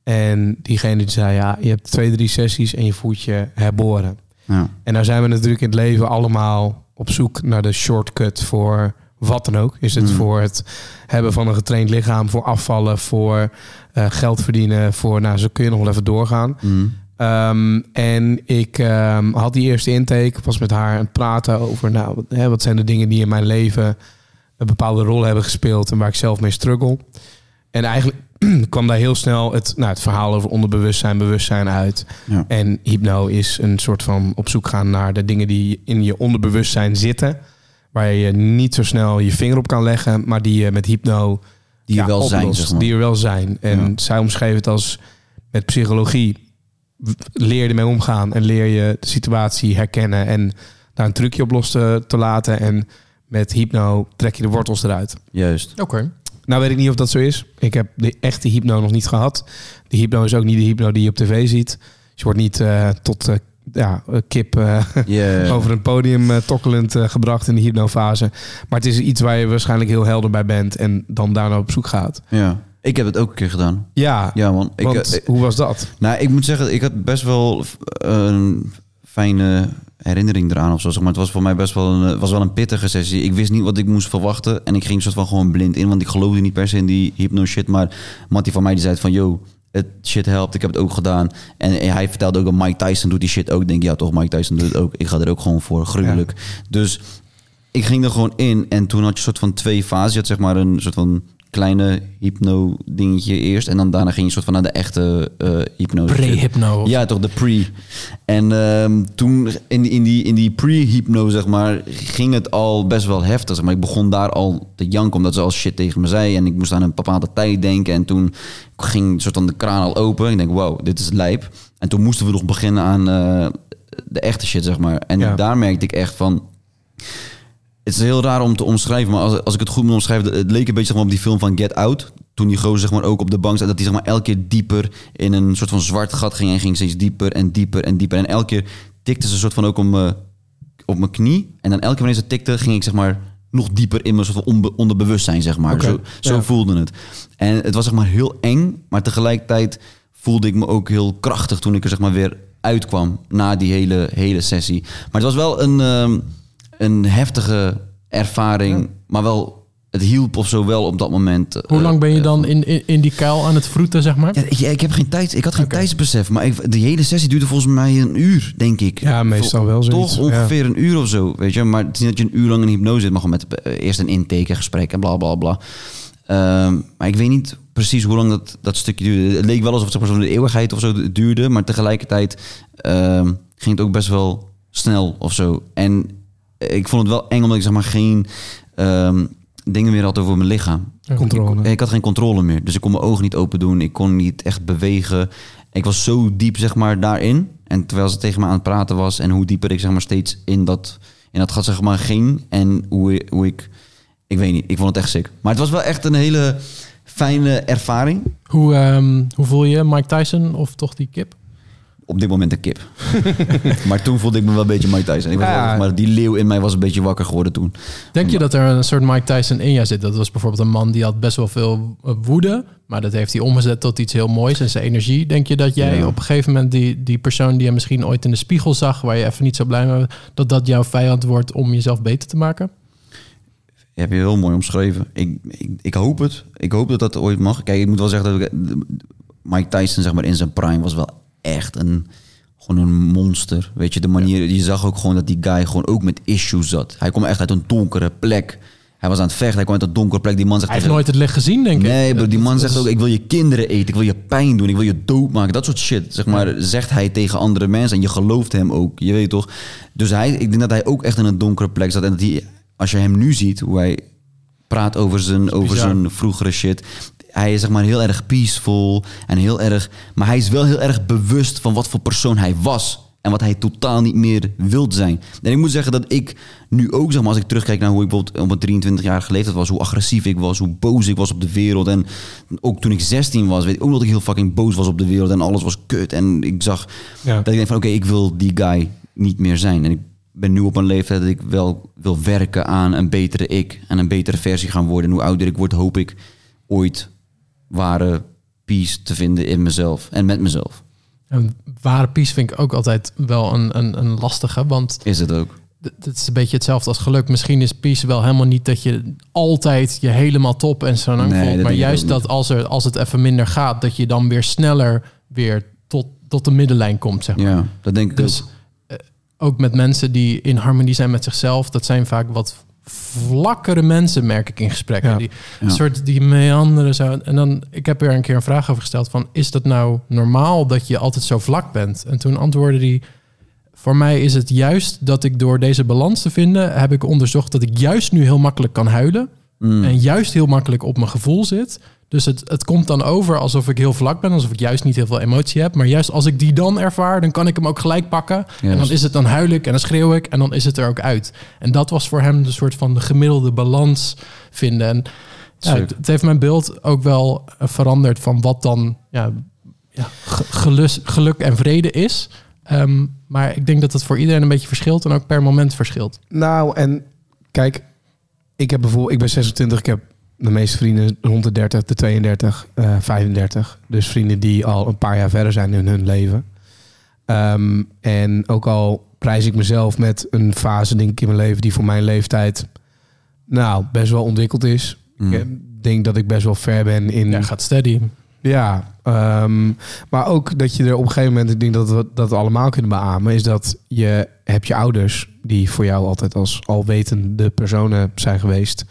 En diegene die zei, ja, je hebt twee, drie sessies en je voelt je herboren. Ja. En nou zijn we natuurlijk in het leven allemaal op zoek naar de shortcut voor wat dan ook. Is het Mm. voor het hebben van een getraind lichaam, voor afvallen, voor eh, geld verdienen, voor, nou, zo kun je nog wel even doorgaan. Mm. Ehm, en ik ehm, had die eerste intake, was met haar aan het praten over, nou, wat, hè, wat zijn de dingen die in mijn leven een bepaalde rol hebben gespeeld en waar ik zelf mee struggle. En eigenlijk [CLEARS THROAT] kwam daar heel snel het, nou, het verhaal over onderbewustzijn, bewustzijn uit. Ja. En hypno is een soort van op zoek gaan naar de dingen die in je onderbewustzijn zitten. Waar je niet zo snel je vinger op kan leggen, maar die je met hypno Die er wel zijn, oplost. zeg maar. Die er wel zijn. En Ja. zij omschreef het als met psychologie leer je ermee omgaan en leer je de situatie herkennen en daar een trucje op los te, te laten. En met hypno trek je de wortels eruit. Juist. Oké. Nou weet ik niet of dat zo is. Ik heb de echte hypno nog niet gehad. De hypno is ook niet de hypno die je op tv ziet. Dus je wordt niet eh, tot eh, ja, kip eh, Yeah. [LAUGHS] over een podium tokkelend eh, gebracht in de hypnofase. Maar het is iets waar je waarschijnlijk heel helder bij bent en dan daarna op zoek gaat. Ja. Ik heb het ook een keer gedaan. Ja, Ja, man. Ik, want eh, hoe was dat? Nou, ik moet zeggen, ik had best wel eh, een fijne herinnering eraan of zo. Zeg maar. Het was voor mij best wel een, eh, was wel een pittige sessie. Ik wist niet wat ik moest verwachten. En ik ging soort van gewoon blind in. Want ik geloofde niet per se in die hypno shit. Maar Mattie van mij die zei van... Yo, het shit helpt. Ik heb het ook gedaan. En hij vertelde ook dat Mike Tyson doet die shit ook. Ik denk, ja toch, Mike Tyson doet het ook. Ik ga er ook gewoon voor. Gruwelijk. Dus ik ging er gewoon in. En toen had je een soort van twee fases. Je had zeg maar een soort van kleine hypno dingetje eerst. En dan daarna ging je soort van naar de echte eh hypno. Pre-hypno. Ja, toch, de pre. En ehm, toen in, die- in die, in die pre-hypno, zeg maar, ging het al best wel heftig. Zeg maar. Ik begon daar al te janken omdat ze al shit tegen me zei. En ik moest aan een bepaalde tijd denken. En toen ging soort van de kraan al open. Ik denk, wow, dit is lijp. En toen moesten we nog beginnen aan eh, de echte shit, zeg maar. En Ja. daar merkte ik echt van... Het is heel raar om te omschrijven, maar als, als ik het goed moet omschrijven... het leek een beetje zeg maar, op die film van Get Out. Toen die gozer zeg maar, ook op de bank zat... dat hij zeg maar, elke keer dieper in een soort van zwart gat ging... en ging steeds dieper en dieper en dieper. En elke keer tikte ze een soort van ook om, me- op mijn knie. En dan elke keer wanneer ze tikte, ging ik zeg maar... nog dieper in mijn soort van onderbewustzijn, zeg maar. Zo, zo ja. voelde het. En het was zeg maar heel eng, maar tegelijkertijd voelde ik me ook heel krachtig... toen ik er zeg maar weer uitkwam na die hele, hele sessie. Maar het was wel een... ehm, een heftige ervaring, maar wel, het hielp of zo wel op dat moment. Hoe eh, lang ben je eh, dan in, in, in die kuil aan het vroeten, zeg maar? Ja, ik, ik heb geen tijd, ik had geen tijdsbesef, maar ik, de hele sessie duurde volgens mij een uur, denk ik. Ja, meestal wel zoiets, Toch ongeveer een uur of zo, weet je. Maar het is niet dat je een uur lang in hypnose zit, maar gewoon met eh, eerst een intake, een gesprek en bla bla bla. Ehm, maar ik weet niet precies hoe lang dat, dat stukje duurde. Het leek wel alsof het zeg maar, zo'n eeuwigheid of zo duurde, maar tegelijkertijd ehm, ging het ook best wel snel of zo. En ik vond het wel eng omdat ik zeg maar geen ehm, dingen meer had over mijn lichaam. Controle. Ik, ik had geen controle meer. Dus ik kon mijn ogen niet open doen. Ik kon niet echt bewegen. Ik was zo diep, zeg maar, daarin. En terwijl ze tegen me aan het praten was... en hoe dieper ik, zeg maar, steeds in dat, in dat gat, zeg maar, ging... en hoe, ik- hoe ik... Ik weet niet, ik vond het echt sick. Maar het was wel echt een hele fijne ervaring. Hoe, ehm, hoe voel je Mike Tyson of toch die kip? Op dit moment een kip. [LAUGHS] maar toen voelde ik me wel een beetje Mike Tyson. Ik was Ja. wel- maar die leeuw in mij was een beetje wakker geworden toen. Denk je dat er een soort Mike Tyson in jou zit? Dat was bijvoorbeeld een man die had best wel veel eh, woede, maar dat heeft hij omgezet tot iets heel moois en zijn energie. Denk je dat jij Ja. op een gegeven moment die, die persoon die je misschien ooit in de spiegel zag, waar je even niet zo blij mee was, dat dat jouw vijand wordt om jezelf beter te maken? heb je heel mooi omschreven. Ik, ik, ik hoop het. Ik hoop dat dat ooit mag. Kijk, ik moet wel zeggen dat ik, Mike Tyson zeg maar in zijn prime was wel echt een gewoon een monster. Weet je, de manier je zag ook gewoon dat die guy gewoon ook met issues zat. Hij kwam echt uit een donkere plek. Hij was aan het vechten. Hij kwam uit een donkere plek. Die man zegt Hij heeft nooit het licht gezien, denk ik. Nee, bro, die man zegt ook: ik wil je kinderen eten, ik wil je pijn doen, ik wil je doodmaken. Dat soort shit, zeg maar, zegt hij tegen andere mensen en je gelooft hem ook. Je weet toch? Dus hij, ik denk dat hij ook echt in een donkere plek zat en dat hij, als je hem nu ziet, hoe hij praat over zijn, over zijn vroegere shit. Hij is zeg maar heel erg peaceful en heel erg... Maar hij is wel heel erg bewust van wat voor persoon hij was. En wat hij totaal niet meer wilt zijn. En ik moet zeggen dat ik nu ook, zeg maar, als ik terugkijk naar hoe ik bijvoorbeeld op mijn 23 jaar leeftijd was, hoe agressief ik was, hoe boos ik was op de wereld. En ook toen ik 16 was, weet ik ook dat ik heel fucking boos was op de wereld en alles was kut. En ik zag Ja. dat ik denk van oké, ik wil die guy niet meer zijn. En ik ben nu op een leeftijd dat ik wel wil werken aan een betere ik en een betere versie gaan worden. En hoe ouder ik word, hoop ik ooit ware peace te vinden in mezelf en met mezelf. En ware peace vind ik ook altijd wel een, een, een lastige, want Is het ook? het is een beetje hetzelfde als geluk. Misschien is peace wel helemaal niet dat je altijd je helemaal top en zo lang Nee, voelt. Maar juist dat als, er, als het even minder gaat, dat je dan weer sneller weer tot, tot de middenlijn komt, zeg maar. Ja, dat denk ik Dus ook. eh, ook met mensen die in harmonie zijn met zichzelf, dat zijn vaak wat vlakkere mensen, merk ik in gesprekken. Ja. Die Ja. een soort die meanderen zo. En dan, ik heb er een keer een vraag over gesteld van, is dat nou normaal dat je altijd zo vlak bent? En toen antwoordde die, voor mij is het juist dat ik door deze balans te vinden, heb ik onderzocht dat ik juist nu heel makkelijk kan huilen. Mm. En juist heel makkelijk op mijn gevoel zit. Dus het, het komt dan over alsof ik heel vlak ben, alsof ik juist niet heel veel emotie heb. Maar juist als ik die dan ervaar, dan kan ik hem ook gelijk pakken. En dan is het dan huil ik en dan schreeuw ik en dan is het er ook uit. En dat was voor hem de soort van de gemiddelde balans vinden. En ja, het, het heeft mijn beeld ook wel eh, veranderd van wat dan ja, ja, gelus, geluk en vrede is. Ehm, maar ik denk dat het voor iedereen een beetje verschilt en ook per moment verschilt. Nou, en kijk, ik heb bijvoorbeeld, ik ben 26, ik heb de meeste vrienden rond de 30, de 32, eh 35. Dus vrienden die al een paar jaar verder zijn in hun leven. Ehm, en ook al prijs ik mezelf met een fase, denk ik, in mijn leven die voor mijn leeftijd, nou, best wel ontwikkeld is. Mm. Ik denk dat ik best wel ver ben in. Ja, gaat steady. Ja, ehm, maar ook dat je er op een gegeven moment, ik denk dat we dat we allemaal kunnen beamen, is dat je hebt je ouders die voor jou altijd als alwetende personen zijn geweest.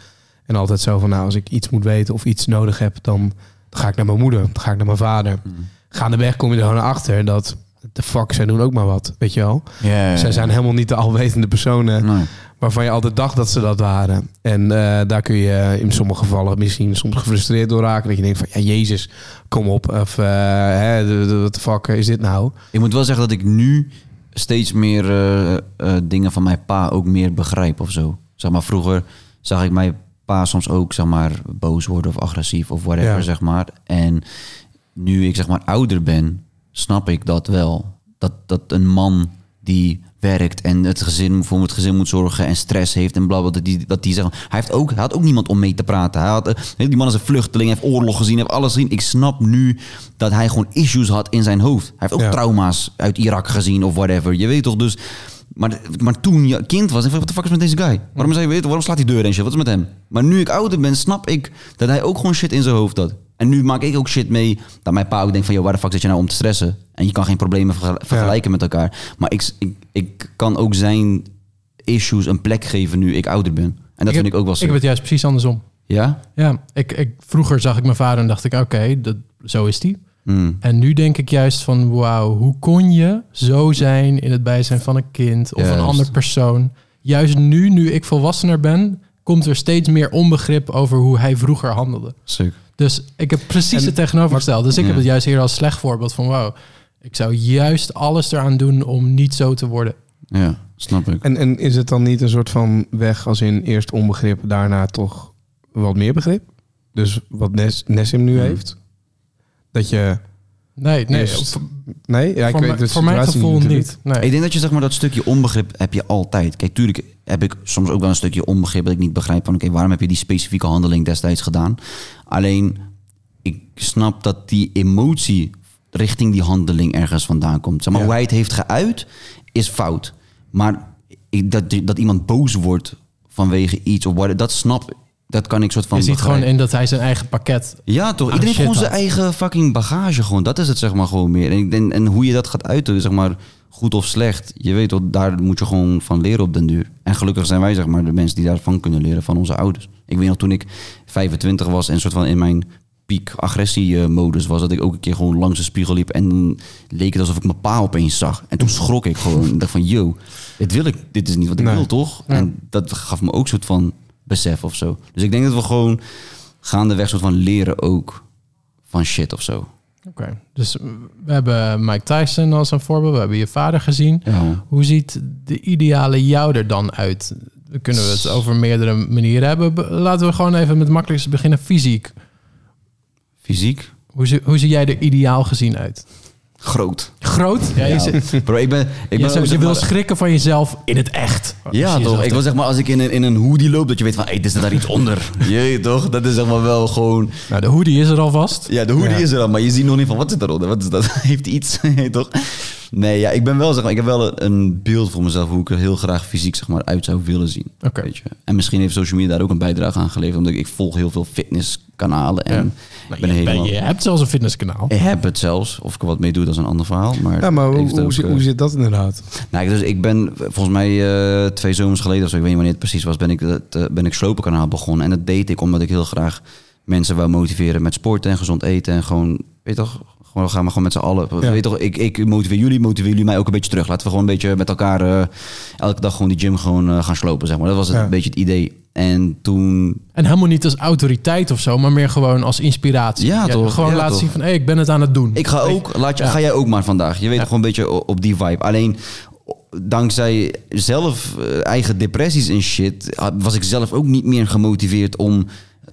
En altijd zo van, nou, als ik iets moet weten of iets nodig heb, dan ga ik naar mijn moeder, dan ga ik naar mijn vader. Gaandeweg kom je er gewoon achter dat, de fuck, zij doen ook maar wat, weet je wel. Ja, ja, Zij zijn helemaal niet de alwetende personen Nee. waarvan je altijd dacht dat ze dat waren. En eh, daar kun je in sommige gevallen misschien soms gefrustreerd door raken. Dat je denkt van, ja, Jezus, kom op. Of, eh, hè, de- de- wat de fuck is dit nou? Ik moet wel zeggen dat ik nu steeds meer eh, dingen van mijn pa ook meer begrijp of zo. Zeg maar, vroeger zag ik mijn pa soms ook, zeg maar, boos worden of agressief of whatever, Ja. zeg maar. En nu ik, zeg maar, ouder ben, snap ik dat wel. Dat, dat een man die werkt en het gezin voor het gezin moet zorgen en stress heeft en blablabla, dat die, dat die zeggen, hij heeft ook, hij had ook niemand om mee te praten. Hij had, eh, die man is een vluchteling, heeft oorlog gezien, heeft alles gezien. Ik snap nu dat hij gewoon issues had in zijn hoofd. Hij heeft ook Ja. trauma's uit Irak gezien of whatever. Je weet toch dus. Maar, maar toen je kind was, ik dacht, wat de fuck is met deze guy? Waarom, zei je, waarom slaat die deur en shit? Wat is met hem? Maar nu ik ouder ben, snap ik dat hij ook gewoon shit in zijn hoofd had. En nu maak ik ook shit mee dat mijn pa ook denkt van... joh, waar de fuck zit je nou om te stressen? En je kan geen problemen verge- vergelijken met elkaar. Maar ik, ik, ik kan ook zijn issues een plek geven nu ik ouder ben. En dat vind ik ook wel Ik zo. heb het juist precies andersom. Ja? Ja, ik, ik, vroeger zag ik mijn vader en dacht ik, oké, dat zo is die. Hmm. En nu denk ik juist van, wauw, hoe kon je zo zijn in het bijzijn van een kind of een ander persoon? Juist nu, nu ik volwassener ben, komt er steeds meer onbegrip over hoe hij vroeger handelde. Dus ik heb precies En- het tegenovergesteld. Dus ik Ja. heb het juist hier als slecht voorbeeld van, wauw, ik zou juist alles eraan doen om niet zo te worden. Ja, snap ik. En, en is het dan niet een soort van weg als in eerst onbegrip, daarna toch wat meer begrip? Dus wat Nes, Nessim nu Hmm. heeft? Dat je... Nee, nee, Eerst- Nee, ja, ik voor, weet de voor mijn gevoel natuurlijk. niet. Nee. Ik denk dat je zeg maar dat stukje onbegrip heb je altijd. Kijk, tuurlijk heb ik soms ook wel een stukje onbegrip dat ik niet begrijp van oké, waarom heb je die specifieke handeling destijds gedaan? Alleen ik snap dat die emotie richting die handeling ergens vandaan komt. Zeg maar Ja. hoe hij het heeft geuit is fout. Maar ik, dat, dat iemand boos wordt vanwege iets of what, dat snap dat kan ik soort van je ziet gewoon in dat hij zijn eigen pakket Ja, toch? Iedereen heeft gewoon zijn had. eigen fucking bagage. Gewoon. Dat is het, zeg maar, gewoon meer. En, ik denk- en hoe je dat gaat uiten, zeg maar, goed of slecht. Je weet toch, daar moet je gewoon van leren op den duur. En gelukkig zijn wij, zeg maar, de mensen die daarvan kunnen leren van onze ouders. Ik weet nog, toen ik 25 was en soort van in mijn piek agressie-modus was, dat ik ook een keer gewoon langs de spiegel liep en leek het alsof ik mijn pa opeens zag. En toen schrok ik gewoon. Ik dacht van, yo, dit wil ik, dit is niet wat ik Nee. wil, toch? Ja. En dat gaf me ook een soort van besef of zo. Dus ik denk dat we gewoon gaandeweg soort van leren ook van shit of zo. Oké, dus we hebben Mike Tyson als een voorbeeld. We hebben je vader gezien. Ja. Hoe ziet de ideale jou er dan uit? Kunnen we het over meerdere manieren hebben. Be- Laten we gewoon even met het makkelijkste beginnen. Fysiek. Fysiek, Hoe, zie- hoe zie jij er ideaal gezien uit? Groot. Groot? Ja, je, Bro, ik ben... Ik je, ben je zeg wil maar- schrikken van jezelf in het echt. Ja, je toch? Ik wil zeg maar, als ik in een, in een hoodie loop, dat je weet van, hé, hey, er zit daar iets onder. [LAUGHS] Jee, toch? Dat is zeg maar wel gewoon... Nou, de hoodie is er alvast. Ja, de hoodie Ja. is er al, maar je ziet nog niet van, wat zit daaronder? Wat is dat? [LAUGHS] Heeft hij iets? [LAUGHS] Toch? Nee, ja, ik ben wel, zeg maar, ik heb wel een, beeld voor mezelf hoe ik er heel graag fysiek, zeg maar, uit zou willen zien. Oké. Weet je? En misschien heeft social media daar ook een bijdrage aan geleverd, omdat ik, ik volg heel veel fitnesskanalen en Ja. ik Nou, ben je, helemaal... ben- je hebt zelfs een fitnesskanaal. Ik heb het zelfs. Of ik er wat mee doe, dat is een ander verhaal. Maar, Ja, maar hoe, zit- eh, hoe zit dat inderdaad? Nou, dus ik ben volgens mij eh, twee zomers geleden, of zo, ik weet niet wanneer het precies was, ben ik het eh, ben ik slopenkanaal begonnen. En dat deed ik omdat ik heel graag mensen wou motiveren met sporten en gezond eten. En gewoon, weet je toch, gewoon gaan we gewoon met z'n allen. Ja. Weet je toch, ik, ik motiveer jullie, motiveer jullie mij ook een beetje terug. Laten we gewoon een beetje met elkaar eh, elke dag gewoon die gym gewoon eh, gaan slopen, zeg maar. Dat was het, Ja. een beetje het idee. En toen En helemaal niet als autoriteit of zo, maar meer gewoon als inspiratie. Ja, toch? Gewoon laten toch? zien van, hé, ik ben het aan het doen. Ik ga ook, laat je, ga jij ook maar vandaag. Je weet gewoon een beetje op die vibe. Alleen dankzij zelf eh, eigen depressies en shit, had- was ik zelf ook niet meer gemotiveerd om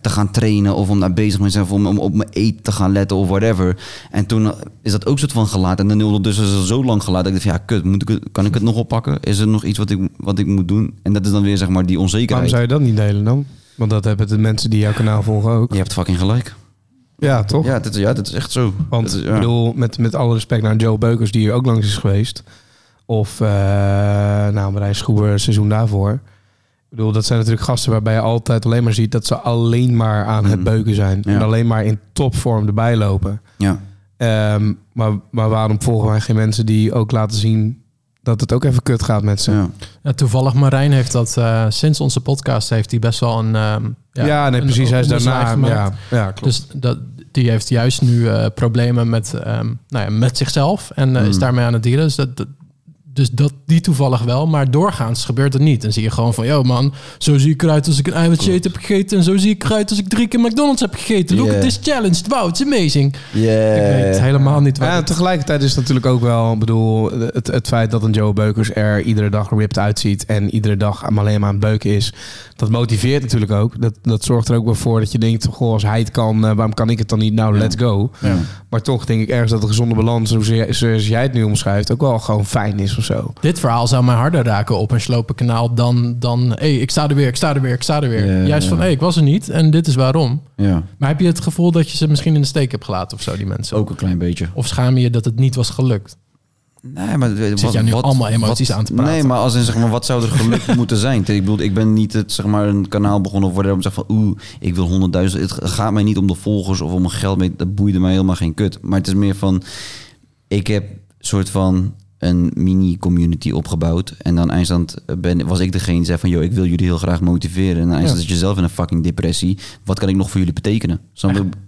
te gaan trainen of om daar bezig mee te zijn of om, om op mijn eten te gaan letten of whatever. En toen is dat ook soort van gelaten. En dan ondertussen is het zo lang gelaten dat ik dacht, ja, kut, moet ik, het- kan ik het nog oppakken? Is er nog iets wat ik, wat ik moet doen? En dat is dan weer zeg maar die Waarom onzekerheid. zou je dat niet delen dan? Want dat hebben de mensen die jouw kanaal volgen ook. Je hebt fucking gelijk. Ja, toch? Ja, dit, is- ja, dit is echt zo. Want Dat ik bedoel, met, met alle respect naar Joe Beukers, die hier ook langs is geweest. Of uh, nou, Marijn Schoeber, seizoen daarvoor. Ik bedoel, dat zijn natuurlijk gasten waarbij je altijd alleen maar ziet dat ze alleen maar aan het Mhm. beuken zijn. Ja. En alleen maar in topvorm erbij lopen. ja. Ehm, maar, maar waarom volgen wij geen mensen die ook laten zien dat het ook even kut gaat met ze? ja. Ja, toevallig Marijn heeft dat eh, sinds onze podcast heeft hij best wel een ehm, Ja, nee, een precies. Hij is daarna. Ja, ja, klopt. Dus dat, die heeft juist nu eh, problemen met, ehm, nou ja, met zichzelf en eh, is Mm. daarmee aan het dealen. Dus dat, dat- dus dat die toevallig wel, maar doorgaans gebeurt het niet. Dan zie je gewoon van, yo man, zo zie ik eruit als ik een eiwitje heb gegeten en zo zie ik eruit als ik drie keer McDonald's heb gegeten. Look Yeah. at this challenge, wow, it's amazing. Yeah. Ik weet helemaal niet waar. Ja, tegelijkertijd is het natuurlijk ook wel, ik bedoel, het, het feit dat een Joe Beukers er iedere dag ripped uitziet en iedere dag alleen maar aan het beuken is, dat motiveert natuurlijk ook. Dat, dat zorgt er ook wel voor dat je denkt, goh, als hij het kan, eh, waarom kan ik het dan niet? Nou, Ja. let's go. Ja. Maar toch denk ik ergens dat de gezonde balans, zoals jij, zoals jij het nu omschrijft, ook wel gewoon fijn is of zo. Dit verhaal zou mij harder raken op een slopenkanaal dan, dan hey, ik sta er weer, ik sta er weer, ik sta er weer. Juist van, ja. hey, ik was er niet en dit is waarom. ja. Maar heb je het gevoel dat je ze misschien in de steek hebt gelaten of zo, die mensen? Ook een klein beetje. Of schaam je je dat het niet was gelukt? Nee, maar Zit jij nu allemaal emoties aan te praten? Nee, maar als in zeg maar, wat zou er gelukt [LAUGHS] moeten zijn? Ik bedoel, ik ben niet het, zeg maar, een kanaal begonnen of whatever om te zeggen van, oeh, ik wil 100.000. Het gaat mij niet om de volgers of om mijn geld. mee. Dat boeide mij helemaal geen kut. Maar het is meer van, ik heb soort van een mini-community opgebouwd. En dan eindstand ben, was ik degene die zei van... joh, ik wil jullie heel graag motiveren. En dan eindstand zit je zelf in een fucking depressie. Wat kan ik nog voor jullie betekenen?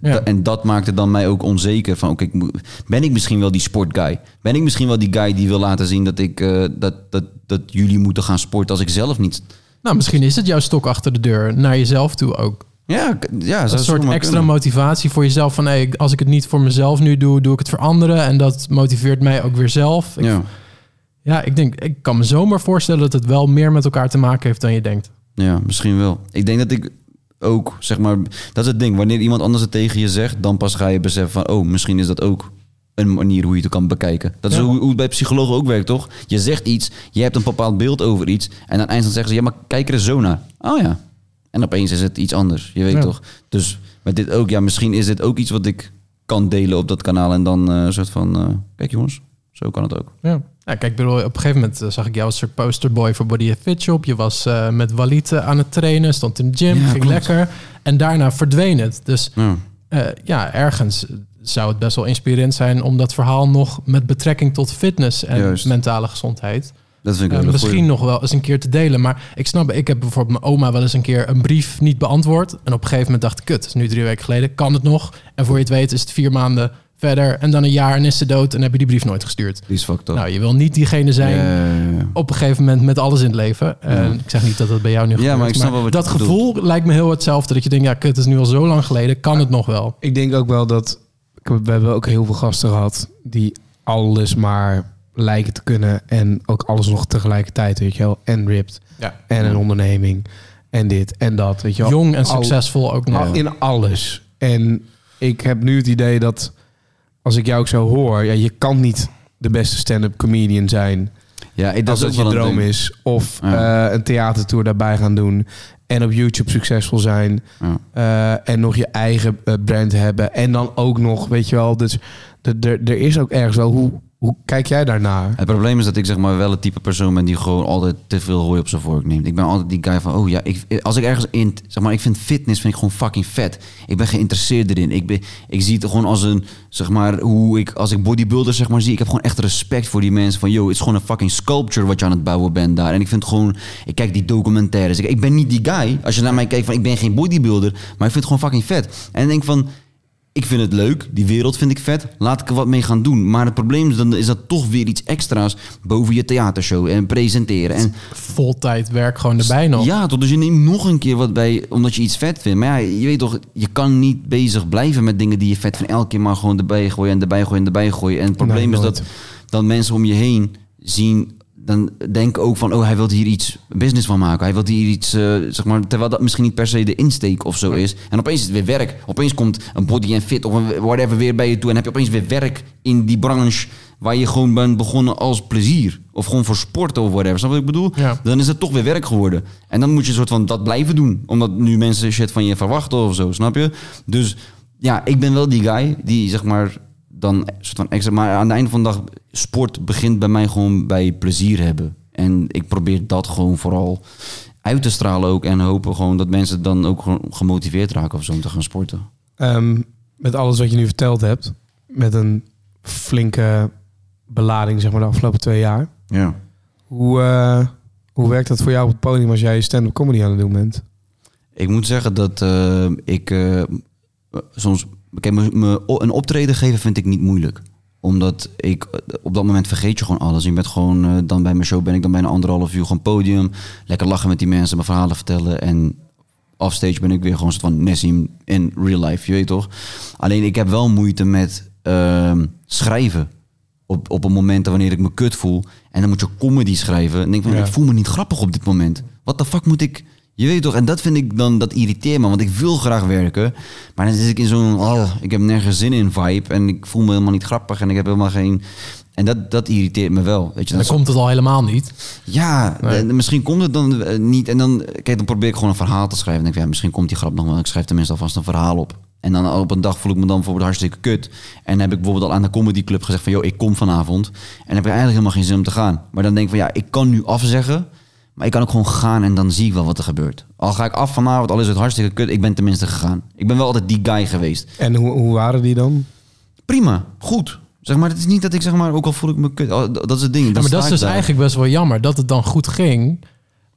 Ja. En dat maakte dan mij ook onzeker. Van, oké, moet- ben ik misschien wel die sportguy? Ben ik misschien wel die guy die wil laten zien... dat, ik, eh, dat, dat, dat jullie moeten gaan sporten als ik zelf niet... Nou, misschien is het jouw stok achter de deur naar jezelf toe ook. Ja, ja Een soort extra kunnen. motivatie voor jezelf van, hey, als ik het niet voor mezelf nu doe, doe ik het voor anderen. En dat motiveert mij ook weer zelf. Ik- Ja. ja, ik denk, ik kan me zomaar voorstellen dat het wel meer met elkaar te maken heeft dan je denkt. Ja, misschien wel. Ik denk dat ik ook, zeg maar, dat is het ding. Wanneer iemand anders het tegen je zegt, dan pas ga je beseffen van, oh, misschien is dat ook een manier hoe je het kan bekijken. Dat is Ja. hoe, hoe het bij psychologen ook werkt, toch? Je zegt iets, je hebt een bepaald beeld over iets, en aan eindstand zeggen ze, ja, maar kijk er zo naar. Oh ja. En opeens is het iets anders, je weet Ja. toch? Dus met dit ook, ja, misschien is dit ook iets wat ik kan delen op dat kanaal en dan eh, een soort van, eh, kijk jongens, zo kan het ook. Ja. ja, kijk, bedoel, op een gegeven moment eh, zag ik jou als soort posterboy voor Body Fit Shop. Je was eh, met Walid eh, aan het trainen, stond in de gym, Ja, ging klopt. lekker. En daarna verdween het. Dus Ja. eh, ja, ergens zou het best wel inspirerend zijn om dat verhaal nog met betrekking tot fitness en Juist. mentale gezondheid Dat vind ik wel een misschien goeie. nog wel eens een keer te delen. Maar ik snap, ik heb bijvoorbeeld mijn oma wel eens een keer een brief niet beantwoord. En op een gegeven moment dacht ik, kut, het is nu drie weken geleden, kan het nog? En voor je het weet is het vier maanden verder en dan een jaar en is ze dood en heb je die brief nooit gestuurd. Die is fucked up. Nou, je wil niet diegene zijn Ja, ja, ja. op een gegeven moment met alles in het leven. Eh, Ja. ik zeg niet dat dat bij jou nu gebeurt. maar ik snap wat je dat gevoel lijkt me heel hetzelfde. Dat je denkt, ja, kut, het is nu al zo lang geleden. Kan het nog wel? Ik denk ook wel dat ik, we hebben ook heel veel gasten gehad die alles maar lijken te kunnen en ook alles nog tegelijkertijd, weet je wel. En ripped Ja. en een onderneming en dit en dat, weet je wel. Jong en Al- succesvol ook nog. al- in alles. En ik heb nu het idee dat als ik jou ook zo hoor, ja, je kan niet de beste stand-up comedian zijn Ja, ik, dat als dat je wel een droom ding. is. Of Ja. eh, een theatertour daarbij gaan doen. En op YouTube succesvol zijn. Ja. Eh, en nog je eigen eh, brand hebben. En dan ook nog, weet je wel. Dus er is ook ergens wel. Hoe, hoe kijk jij daarnaar? Het probleem is dat ik zeg maar wel het type persoon ben die gewoon altijd te veel hooi op zijn vork neemt. Ik ben altijd die guy van, oh ja, ik, als ik ergens in, zeg maar, ik vind fitness vind ik gewoon fucking vet. Ik ben geïnteresseerd erin. Ik, ben, ik zie het gewoon als een, zeg maar, hoe ik, als ik bodybuilder zeg maar zie, ik heb gewoon echt respect voor die mensen van, yo, het is gewoon een fucking sculpture wat je aan het bouwen bent daar. En ik vind gewoon, ik kijk die documentaires. Ik, ik ben niet die guy, als je naar mij kijkt van, ik ben geen bodybuilder, maar ik vind het gewoon fucking vet. En ik denk van, ik vind het leuk, die wereld vind ik vet. Laat ik er wat mee gaan doen. Maar het probleem is, dan is dat toch weer iets extra's boven je theatershow en presenteren. En Voltijd werk gewoon erbij nog. ja, toch, dus je neemt nog een keer wat bij, omdat je iets vet vindt. Maar ja, je weet toch, je kan niet bezig blijven met dingen die je vet vindt. Elke keer maar gewoon erbij gooien en erbij gooien en erbij gooien. En het probleem Nee, is dat, dat mensen om je heen zien, dan denken ook van, oh, hij wil hier iets business van maken. Hij wil hier iets, eh, zeg maar, terwijl dat misschien niet per se de insteek of zo is. En opeens is het weer werk. Opeens komt een body and fit of een whatever weer bij je toe. En heb je opeens weer werk in die branche waar je gewoon bent begonnen als plezier. Of gewoon voor sport of whatever. Snap wat ik bedoel? Ja. Dan is het toch weer werk geworden. En dan moet je een soort van dat blijven doen. Omdat nu mensen shit van je verwachten of zo, snap je? Dus ja, ik ben wel die guy die zeg maar dan soort van extra... Maar aan het einde van de dag, sport begint bij mij gewoon bij plezier hebben. En ik probeer dat gewoon vooral uit te stralen ook. En hopen gewoon dat mensen dan ook gewoon gemotiveerd raken of zo om te gaan sporten. Ehm, met alles wat je nu verteld hebt. Met een flinke belading, zeg maar, de afgelopen twee jaar. Ja. Hoe, eh, hoe werkt dat voor jou op het podium als jij stand-up comedy aan het doen bent? Ik moet zeggen dat eh, ik eh, soms... Kijk, me, me- een optreden geven vind ik niet moeilijk. Omdat ik eh, op dat moment vergeet je gewoon alles. Je bent gewoon, eh, dan bij mijn show ben ik dan bijna anderhalf uur gewoon podium. Lekker lachen met die mensen, mijn verhalen vertellen. En offstage ben ik weer gewoon een soort van Nessim in real life, je weet toch? Alleen ik heb wel moeite met ehm, schrijven. Op, op een moment wanneer ik me kut voel. En dan moet je comedy schrijven. En denk van, Ja. ik voel me niet grappig op dit moment. Wat de fuck moet ik... Je weet toch, en dat vind ik dan, dat irriteert me, want ik wil graag werken. Maar dan zit ik in zo'n, oh, ik heb nergens zin in vibe. En ik voel me helemaal niet grappig en ik heb helemaal geen... En dat, dat irriteert me wel. Weet je, Dan dat komt het al helemaal niet. ja, Nee. misschien komt het dan eh, niet. En dan, kijk, dan probeer ik gewoon een verhaal te schrijven. Dan denk ik, ja, misschien komt die grap nog wel. Ik schrijf tenminste alvast een verhaal op. En dan op een dag voel ik me dan bijvoorbeeld hartstikke kut. En heb ik bijvoorbeeld al aan de comedy club gezegd van... joh, ik kom vanavond. En heb ik eigenlijk helemaal geen zin om te gaan. Maar dan denk ik van, ja, ik kan nu afzeggen. Maar ik kan ook gewoon gaan en dan zie ik wel wat er gebeurt. Al ga ik af vanavond, al is het hartstikke kut. Ik ben tenminste gegaan. Ik ben wel altijd die guy geweest. En hoe, hoe waren die dan? Prima, goed. Zeg maar, het is niet dat ik zeg maar, ook al voel ik me kut. Oh, Dat is het ding. Ja, maar dat is dus daar. eigenlijk best wel jammer dat het dan goed ging.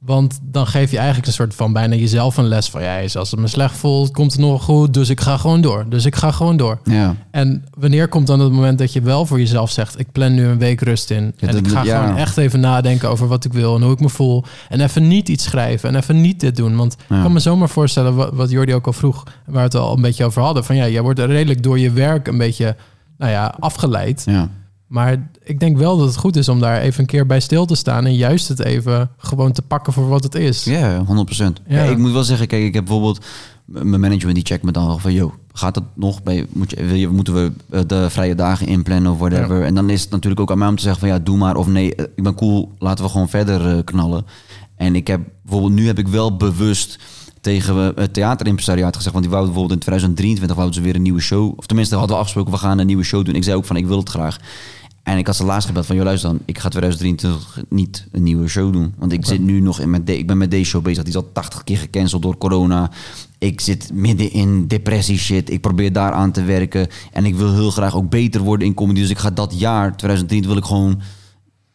Want dan geef je eigenlijk een soort van bijna jezelf een les van... ja, als het me slecht voelt, komt het nog goed, dus ik ga gewoon door. Dus ik ga gewoon door. Ja. En wanneer komt dan het moment dat je wel voor jezelf zegt... ik plan nu een week rust in. Ja, en dat ik ga ja. gewoon echt even nadenken over wat ik wil... en hoe ik me voel. En even niet iets schrijven en even niet dit doen. Want ik kan me zomaar voorstellen, wat, wat Jordi ook al vroeg... waar we het al een beetje over hadden... van ja, jij wordt redelijk door je werk een beetje nou ja, afgeleid... ja. Maar ik denk wel dat het goed is om daar even een keer bij stil te staan en juist het even gewoon te pakken voor wat het is. Ja, 100%. Ja. Ja. ik moet wel zeggen, kijk, ik heb bijvoorbeeld mijn management die checkt me dan wel van, yo, gaat het nog bij, moet je, wil je, moeten we eh, de vrije dagen inplannen of whatever? En dan is het natuurlijk ook aan mij om te zeggen van, ja, doe maar of nee, eh, ik ben cool, laten we gewoon verder eh, knallen. En ik heb bijvoorbeeld, nu heb ik wel bewust tegen het theaterimpresariaat gezegd, want die wouden bijvoorbeeld in 2023 wouden ze weer een nieuwe show, of tenminste hadden we afgesproken, we gaan een nieuwe show doen. Ik zei ook van, ik wil het graag. En ik had ze laatst gebeld van, joh luister dan, ik ga 2023 niet een nieuwe show doen. Want ik zit nu nog in de, ik ben met deze show bezig. Die is al 80 keer gecanceld door corona. Ik zit midden in depressie shit. Ik probeer daar aan te werken. En ik wil heel graag ook beter worden in comedy. Dus ik ga dat jaar, 2023, wil ik gewoon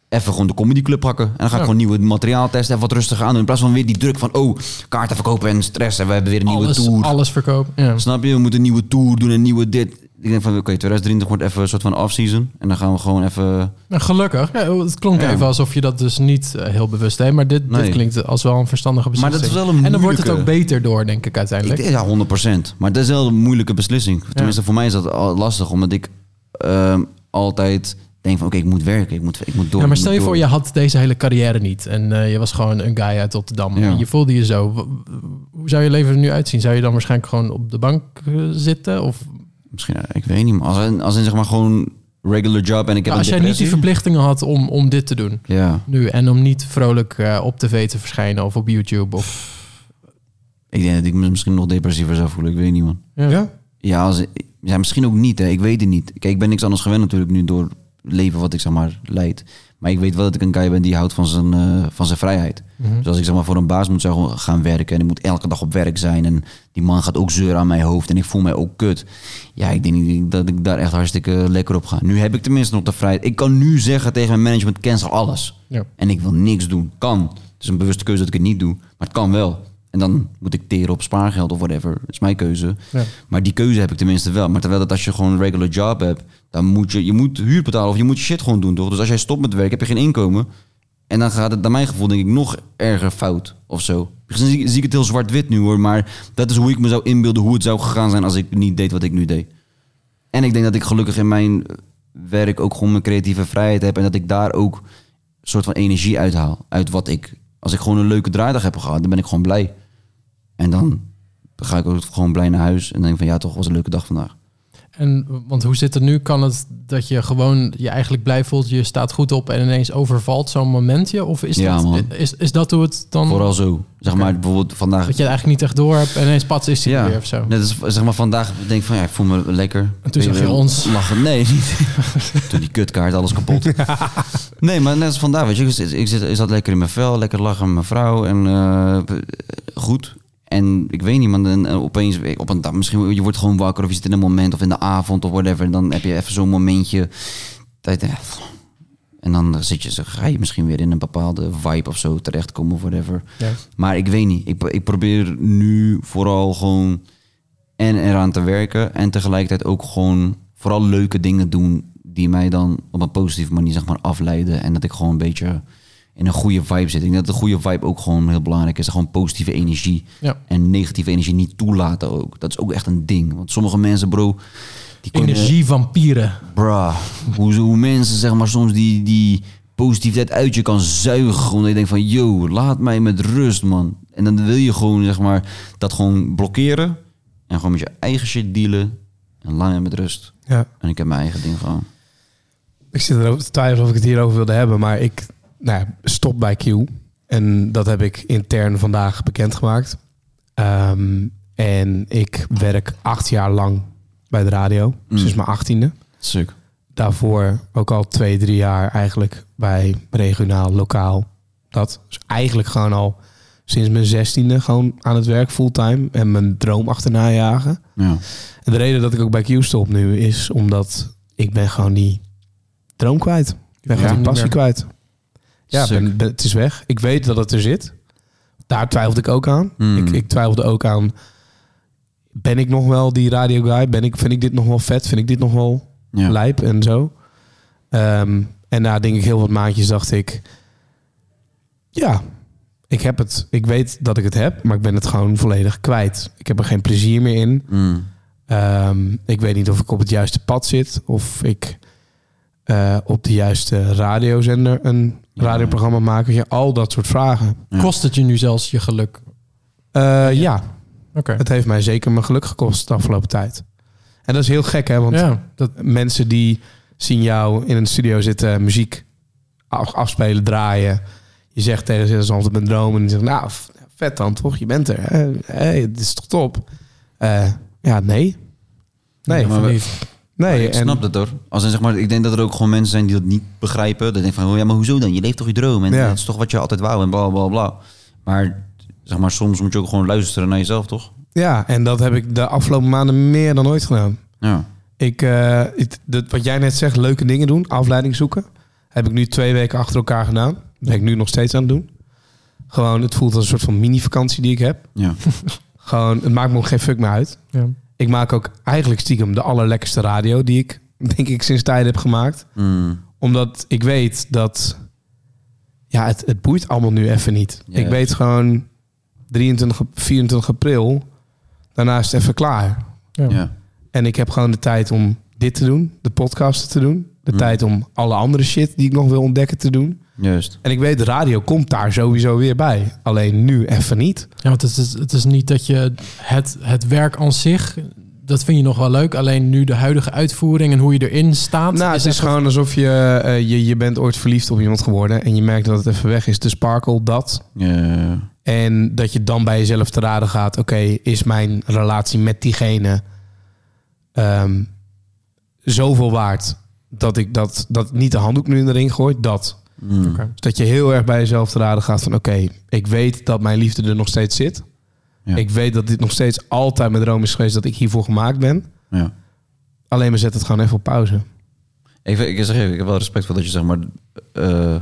even gewoon de comedyclub pakken. En dan ga ik Ja. gewoon nieuwe materiaal testen en wat rustiger aan doen. In plaats van weer die druk van, oh, kaarten verkopen en stress. En we hebben weer een nieuwe tour. alles verkopen. Ja. Snap je? We moeten een nieuwe tour doen, een nieuwe dit. Ik denk van, oké, 2023 wordt even een soort van off-season. En dan gaan we gewoon even... Nou, gelukkig. Ja, het klonk Ja. even alsof je dat dus niet eh, heel bewust deed. Maar dit, Nee. dit klinkt als wel een verstandige Maar beslissing. dat is wel een en dan wordt het ook moeilijke- beter door, denk ik uiteindelijk. ja, 100%. Maar dat is wel een moeilijke beslissing. Tenminste, voor mij is dat al lastig. Omdat ik ehm, altijd denk van, oké, ik moet werken. Ik moet, ik moet door. ja, maar stel je voor, door. je had deze hele carrière niet. En eh, je was gewoon een guy uit Rotterdam. En je voelde je zo. Hoe zou je leven er nu uitzien? Zou je dan waarschijnlijk gewoon op de bank eh, zitten? Of Misschien, eh, ik weet niet. Maar als, in- als in zeg maar gewoon regular job en ik heb Nou, als een jij niet die verplichtingen had om, om dit te doen Ja, nu. En om niet vrolijk eh, op tv te verschijnen of op YouTube. Of, ik denk dat ik me misschien nog depressiever zou voelen. Ik weet niet, man. Ja? Ja, als, ja, misschien ook niet. Hè. Ik weet het niet. Kijk, ik ben niks anders gewend natuurlijk nu door het leven wat ik zeg maar leid. Maar ik weet wel dat ik een guy ben die houdt van zijn, eh, van zijn vrijheid. Mhm. Dus als ik zeg maar voor een baas moet gaan werken en ik moet elke dag op werk zijn en die man gaat ook zeuren aan mijn hoofd en ik voel mij ook kut. Ja, ik denk niet dat ik daar echt hartstikke lekker op ga. Nu heb ik tenminste nog de vrijheid. Ik kan nu zeggen tegen mijn management cancel alles. Ja. En ik wil niks doen. Kan. Het is een bewuste keuze dat ik het niet doe, maar het kan wel. En dan moet ik teren op spaargeld of whatever. Dat is mijn keuze. Ja. Maar die keuze heb ik tenminste wel. Maar terwijl dat als je gewoon een regular job hebt, dan moet je, je moet huur betalen of je moet je shit gewoon doen, toch? Dus als jij stopt met werk, heb je geen inkomen. En dan gaat het, naar mijn gevoel, denk ik, nog erger fout of zo. Misschien zie, ik het heel zwart-wit nu hoor, maar dat is hoe ik me zou inbeelden hoe het zou gegaan zijn als ik niet deed wat ik nu deed. En ik denk dat ik gelukkig in mijn werk ook gewoon mijn creatieve vrijheid heb en dat ik daar ook een soort van energie uithaal. Uit wat ik, als ik gewoon een leuke draaidag heb gehad, dan ben ik gewoon blij. En dan ga ik ook gewoon blij naar huis en denk van ja, toch was een leuke dag vandaag. En want hoe zit het nu? Kan het dat je gewoon je eigenlijk blij voelt, je staat goed op en ineens overvalt zo'n momentje? Of is, Ja, dat, man. is, is dat hoe het dan... Vooral zo. Zeg maar bijvoorbeeld vandaag. Dat je het eigenlijk niet echt door hebt en ineens pats is hij Ja, weer of zo. net als zeg maar vandaag denk ik van ja, ik voel me lekker. En toen zag je ons. lachen. Nee, niet. [LAUGHS] toen die kutkaart, alles kapot. nee, maar net als vandaag, weet je, ik zit, ik ik zat lekker in mijn vel, lekker lachen met mijn vrouw en eh, goed. En ik weet niet, man, en, eh, opeens op een dag, misschien je wordt gewoon wakker of je zit in een moment of in de avond of whatever. En dan heb je even zo'n momentje. Dat, je- en dan zit je, ga je misschien weer in een bepaalde vibe of zo terechtkomen of whatever. Ja. Maar ik weet niet. Ik, ik probeer nu vooral gewoon en eraan te werken. En tegelijkertijd ook gewoon vooral leuke dingen doen die mij dan op een positieve manier zeg maar afleiden. En dat ik gewoon een beetje in een goede vibe zit. Ik denk dat de goede vibe ook gewoon heel belangrijk is. Gewoon positieve energie. Ja. En negatieve energie niet toelaten ook. Dat is ook echt een ding. Want sommige mensen, bro... Die kunnen, Energievampieren. Bruh, hoe, hoe mensen zeg maar soms die, die positiviteit uit je kan zuigen. Gewoon dat je denkt van, yo, laat mij met rust, man. En dan wil je gewoon zeg maar dat gewoon blokkeren. En gewoon met je eigen shit dealen. En laat mij met rust. Ja. En ik heb mijn eigen ding gewoon. Ik zit erover te twijfelen of ik het hierover wilde hebben, maar ik nou, ja, stop bij Q. En dat heb ik intern vandaag bekendgemaakt. Ehm, en ik werk acht jaar lang bij de radio, Mm. sinds mijn achttiende. Suk. Daarvoor ook al twee, drie jaar eigenlijk bij regionaal, lokaal. Dat is eigenlijk gewoon al sinds mijn zestiende gewoon aan het werk fulltime. En mijn droom achterna jagen. Ja. En de reden dat ik ook bij Q stop nu is omdat ik ben gewoon die droom kwijt. Ik ben Ja, gewoon die niet passie kwijt. Ja, ben, ben- het is weg. Ik weet dat het er zit. Daar twijfelde ik ook aan. Hmm. Ik, ik twijfelde ook aan... Ben ik nog wel die radio guy? Ben ik, vind ik dit nog wel vet? Vind ik dit nog wel Ja. lijp en zo? Ehm, en na denk ik heel wat maandjes dacht ik... Ja, ik heb het. Ik weet dat ik het heb, maar ik ben het gewoon volledig kwijt. Ik heb er geen plezier meer in. Mm. Ehm, ik weet niet of ik op het juiste pad zit. Of ik eh, op de juiste radiozender een Ja. radioprogramma maak. Weet je, al dat soort vragen. Ja. Kost het je nu zelfs je geluk? Eh, ja, Oké. het heeft mij zeker mijn geluk gekost de afgelopen tijd. En dat is heel gek, hè? Want Ja, dat, mensen die zien jou in een studio zitten, muziek af- afspelen, draaien. Je zegt tegen ze, dat is altijd mijn droom. En die zeggen, nou, vet dan, toch? Je bent er. Hè? Hey, het is toch top? Eh, ja, nee. Nee, Ja, maar we- nee. ik snap het hoor. Als in, zeg maar, ik denk dat er ook gewoon mensen zijn die dat niet begrijpen. Dat denken van, oh ja, maar hoezo dan? Je leeft toch je droom? En Ja. dat is toch wat je altijd wou en bla bla bla. Maar zeg maar, soms moet je ook gewoon luisteren naar jezelf, toch? Ja, en dat heb ik de afgelopen maanden meer dan ooit gedaan. Ja. Ik, eh, het- dat, wat jij net zegt, leuke dingen doen, afleiding zoeken. Heb ik nu twee weken achter elkaar gedaan. Dat ben ik nu nog steeds aan het doen. Gewoon, het voelt als een soort van mini-vakantie die ik heb. Ja. [LAUGHS] Gewoon, het maakt me ook geen fuck meer uit. Ja. Ik maak ook eigenlijk stiekem de allerlekkerste radio die ik, denk ik, sinds tijd heb gemaakt. Mm. Omdat ik weet dat... Ja, het, het boeit allemaal nu even niet. Ik weet gewoon 23, 24 april, daarna is het even klaar. Ja. Ja. En ik heb gewoon de tijd om dit te doen, de podcast te doen. De Mm. tijd om alle andere shit die ik nog wil ontdekken te doen. Juist. En ik weet, de radio komt daar sowieso weer bij. Alleen nu even niet. Ja, want het is, het is niet dat je het, het werk aan zich, dat vind je nog wel leuk. Alleen nu de huidige uitvoering en hoe je erin staat. Nou, het is gewoon alsof je, eh, je... Je bent ooit verliefd op iemand geworden... en je merkt dat het even weg is. De sparkle, dat. Ja. En dat je dan bij jezelf te raden gaat... oké, is mijn relatie met diegene... ehm, zoveel waard... dat ik dat, dat niet de handdoek nu in de ring gooi? Dat. Mm. Oké. Dus dat je heel erg bij jezelf te raden gaat van... oké, ik weet dat mijn liefde er nog steeds zit. Ja. Ik weet dat dit nog steeds altijd mijn droom is geweest... dat ik hiervoor gemaakt ben. Ja. Alleen maar zet het gewoon even op pauze. Ik, ik, zeg even, ik heb wel respect voor dat je zeg maar eh,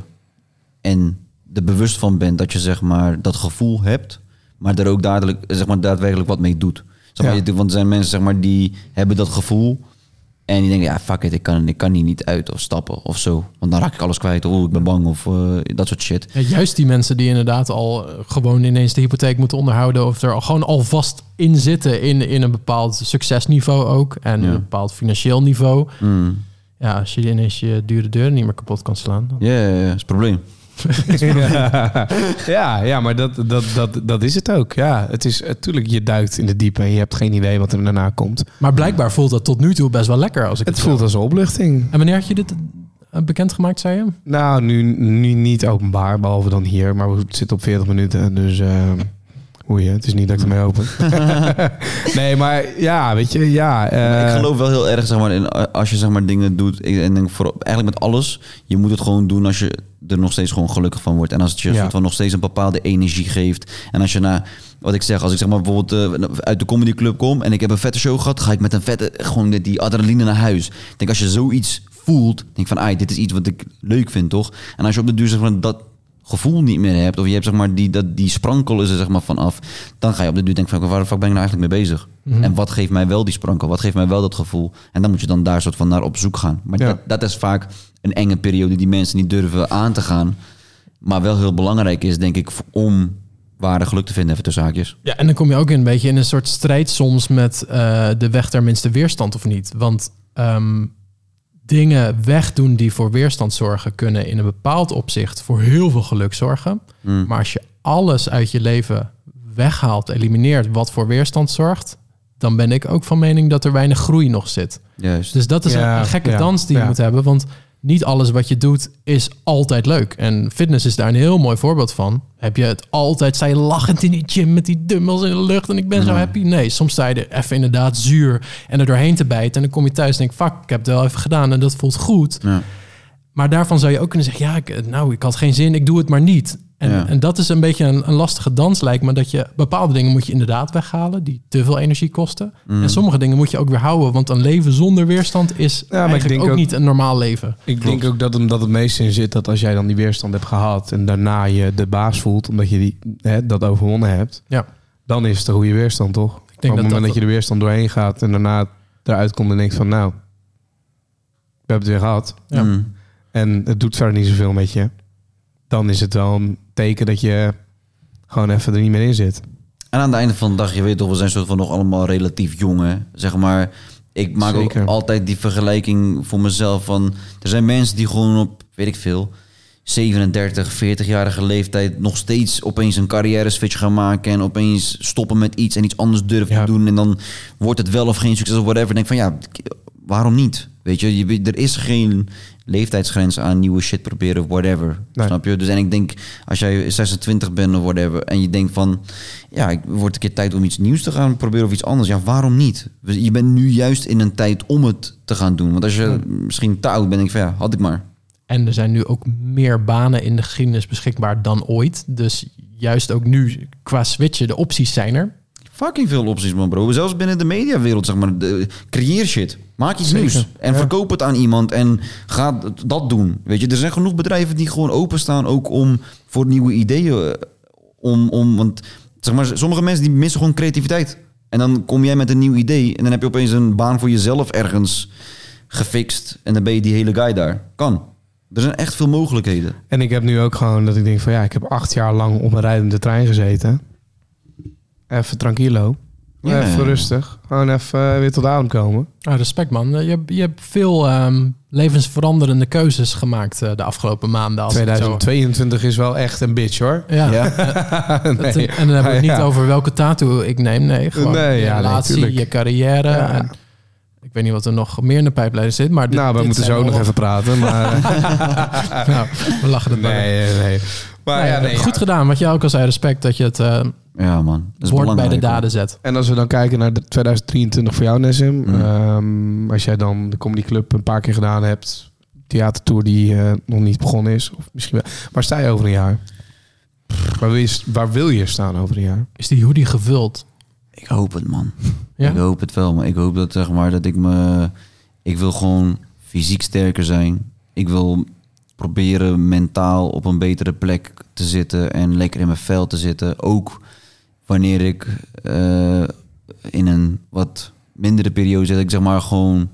en er bewust van bent dat je zeg maar dat gevoel hebt, maar er ook dadelijk, zeg maar, daadwerkelijk wat mee doet. Zeg maar, Ja. je- Want er zijn mensen zeg maar die hebben dat gevoel en die denken ja fuck it, ik kan, ik kan hier niet uit of stappen of zo, want dan raak ik alles kwijt. Oh, ik ben bang of eh, dat soort shit. Ja, juist die mensen die inderdaad al eh, gewoon ineens de hypotheek moeten onderhouden. Of er al gewoon alvast in zitten in, in een bepaald succesniveau ook. En Ja. een bepaald financieel niveau. Mm. Ja, als je ineens je dure deur niet meer kapot kan slaan. dan- Ja, ja, ja, is het probleem. [LAUGHS] ja, ja, maar dat, dat, dat, dat is het ook. Ja, het is natuurlijk, je duikt in de diepe en je hebt geen idee wat er daarna komt. Maar blijkbaar voelt dat tot nu toe best wel lekker. Als ik Het het, voelt als een opluchting. En wanneer had je dit eh, bekendgemaakt, zei je? Nou, nu, nu niet openbaar, behalve dan hier. Maar we zitten op 40 minuten, dus uh, je, het is niet dat ik ermee open. [LAUGHS] nee, maar ja, weet je, ja. eh, ik geloof wel heel erg, zeg maar, in, als je zeg maar dingen doet. Ik, en denk voor, eigenlijk met alles. Je moet het gewoon doen als je er nog steeds gewoon gelukkig van wordt. En als het je Ja. van nog steeds een bepaalde energie geeft. En als je na, wat ik zeg, als ik zeg maar bijvoorbeeld eh, uit de comedyclub kom en ik heb een vette show gehad, ga ik met een vette, gewoon die- adrenaline naar huis. Ik denk als je zoiets voelt, denk van, ai, dit is iets wat ik leuk vind, toch? En als je op de duur zeg maar dat gevoel niet meer hebt, of je hebt zeg maar die, dat, die sprankel is er zeg maar vanaf, dan ga je op de duur denken van, waar de fuck ben ik nou eigenlijk mee bezig? Mhm. En wat geeft mij wel die sprankel? Wat geeft mij wel dat gevoel? En dan moet je dan daar soort van naar op zoek gaan. Maar Ja. dat, dat is vaak een enge periode die mensen niet durven aan te gaan. Maar wel heel belangrijk is, denk ik, om ware geluk te vinden, even tussen haakjes. Ja, en dan kom je ook een beetje in een soort strijd soms met eh, de weg ter minste weerstand of niet. Want ehm, dingen wegdoen die voor weerstand zorgen, kunnen in een bepaald opzicht voor heel veel geluk zorgen. Mm. Maar als je alles uit je leven weghaalt, elimineert wat voor weerstand zorgt, dan ben ik ook van mening dat er weinig groei nog zit. Juist. Dus dat is een- Ja, een gekke ja, dans die je ja. moet hebben. Want niet alles wat je doet is altijd leuk. En fitness is daar een heel mooi voorbeeld van. Heb je het altijd, sta je lachend in die gym met die dumbbells in de lucht en ik ben zo Mm. happy? Nee, soms sta je er even inderdaad zuur en er doorheen te bijten. En dan kom je thuis en denk fuck, ik heb het wel even gedaan en dat voelt goed. Ja. Maar daarvan zou je ook kunnen zeggen, ja, ik, nou, ik had geen zin, ik doe het maar niet. En, Ja. en dat is een beetje een, een lastige dans, lijkt me. Dat je bepaalde dingen moet je inderdaad weghalen, die te veel energie kosten. Mm. En sommige dingen moet je ook weer houden, want een leven zonder weerstand is maar ik eigenlijk denk ook, ook- niet een normaal leven. Ik Klopt. denk ook dat hem dat het meest in zit dat als jij dan die weerstand hebt gehad en daarna je de baas voelt, omdat je die, hè, dat overwonnen hebt, Ja. dan is het een goede weerstand, toch? Ik Op het denk moment dat dat, dat, je de weerstand doorheen gaat en daarna eruit komt en denkt van nou, we hebben het weer gehad Ja. Mm. En het doet verder niet zoveel met je, dan is het wel een teken dat je gewoon even er niet meer in zit. En aan het einde van de dag, je weet toch, we zijn soort van nog allemaal relatief jong, hè? Zeg maar, ik maak Zeker. ook altijd die vergelijking voor mezelf van... Er zijn mensen die gewoon op, weet ik veel, 37, 40-jarige leeftijd... nog steeds opeens een carrière switch gaan maken... en opeens stoppen met iets en iets anders durven Ja. te doen... en dan wordt het wel of geen succes of whatever. Ik denk van, ja, waarom niet? Weet je, je er is geen leeftijdsgrens aan nieuwe shit proberen whatever. Nee. Snap je? Dus en ik denk, als jij 26 bent of whatever... en je denkt van, ja, ik wordt een keer tijd om iets nieuws te gaan proberen of iets anders. Ja, waarom niet? Je bent nu juist in een tijd om het te gaan doen. Want als je misschien te oud bent, denk ik van, ja, had ik maar. En er zijn nu ook meer banen in de geschiedenis beschikbaar dan ooit. Dus juist ook nu qua switchen, de opties zijn er. Fucking veel opties, man, bro. Zelfs binnen de mediawereld, zeg maar. De, creëer shit. Maak iets Zeker. nieuws. En Ja. verkoop het aan iemand en ga dat doen. Weet je, er zijn genoeg bedrijven die gewoon openstaan ook om voor nieuwe ideeën. eh, Om, om, want zeg maar, sommige mensen die missen gewoon creativiteit. En dan kom jij met een nieuw idee en dan heb je opeens een baan voor jezelf ergens gefixt. En dan ben je die hele guy daar. Kan. Er zijn echt veel mogelijkheden. En ik heb nu ook gewoon dat ik denk van ja, ik heb acht jaar lang op een rijdende trein gezeten. Even tranquilo. Ja. Even rustig. Gewoon even eh, weer tot adem komen. Ah, respect man. Je, hebt- je hebt veel ehm, levensveranderende keuzes gemaakt eh, de afgelopen maanden. Als ik het zo- 2022 is wel echt een bitch hoor. Ja. Ja. [LAUGHS] Het- Nee. en dan hebben we het niet Ja. over welke tattoo ik neem. Nee, gewoon Nee, je nee, relatie, je carrière. Ja. En ik weet niet wat er nog meer in de pijplijn zit. Maar dit, nou, we dit moeten zo nog even praten. Maar, [LAUGHS] Nou, we lachen er nee, nee, nee. Maar Nee, ja, nee, goed ja. gedaan. Wat je ook al zei, respect dat je het eh Ja, man. Dat is woord bij de daden zet. En als we dan kijken naar de 2023 voor jou, Nessim. Mm. ehm, als jij dan de Comedy Club een paar keer gedaan hebt. Theatertour die eh, nog niet begonnen is. Of misschien wel. Waar sta je over een jaar? Waar wil je, waar wil je staan over een jaar? Is die hoodie gevuld? Ik hoop het, man. Ja? Ik hoop het wel, maar ik hoop dat, zeg maar, dat ik me... Ik wil gewoon fysiek sterker zijn. Ik wil proberen mentaal op een betere plek te zitten en lekker in mijn vel te zitten. Ook wanneer ik eh, in een wat mindere periode zit. Ik zeg maar gewoon...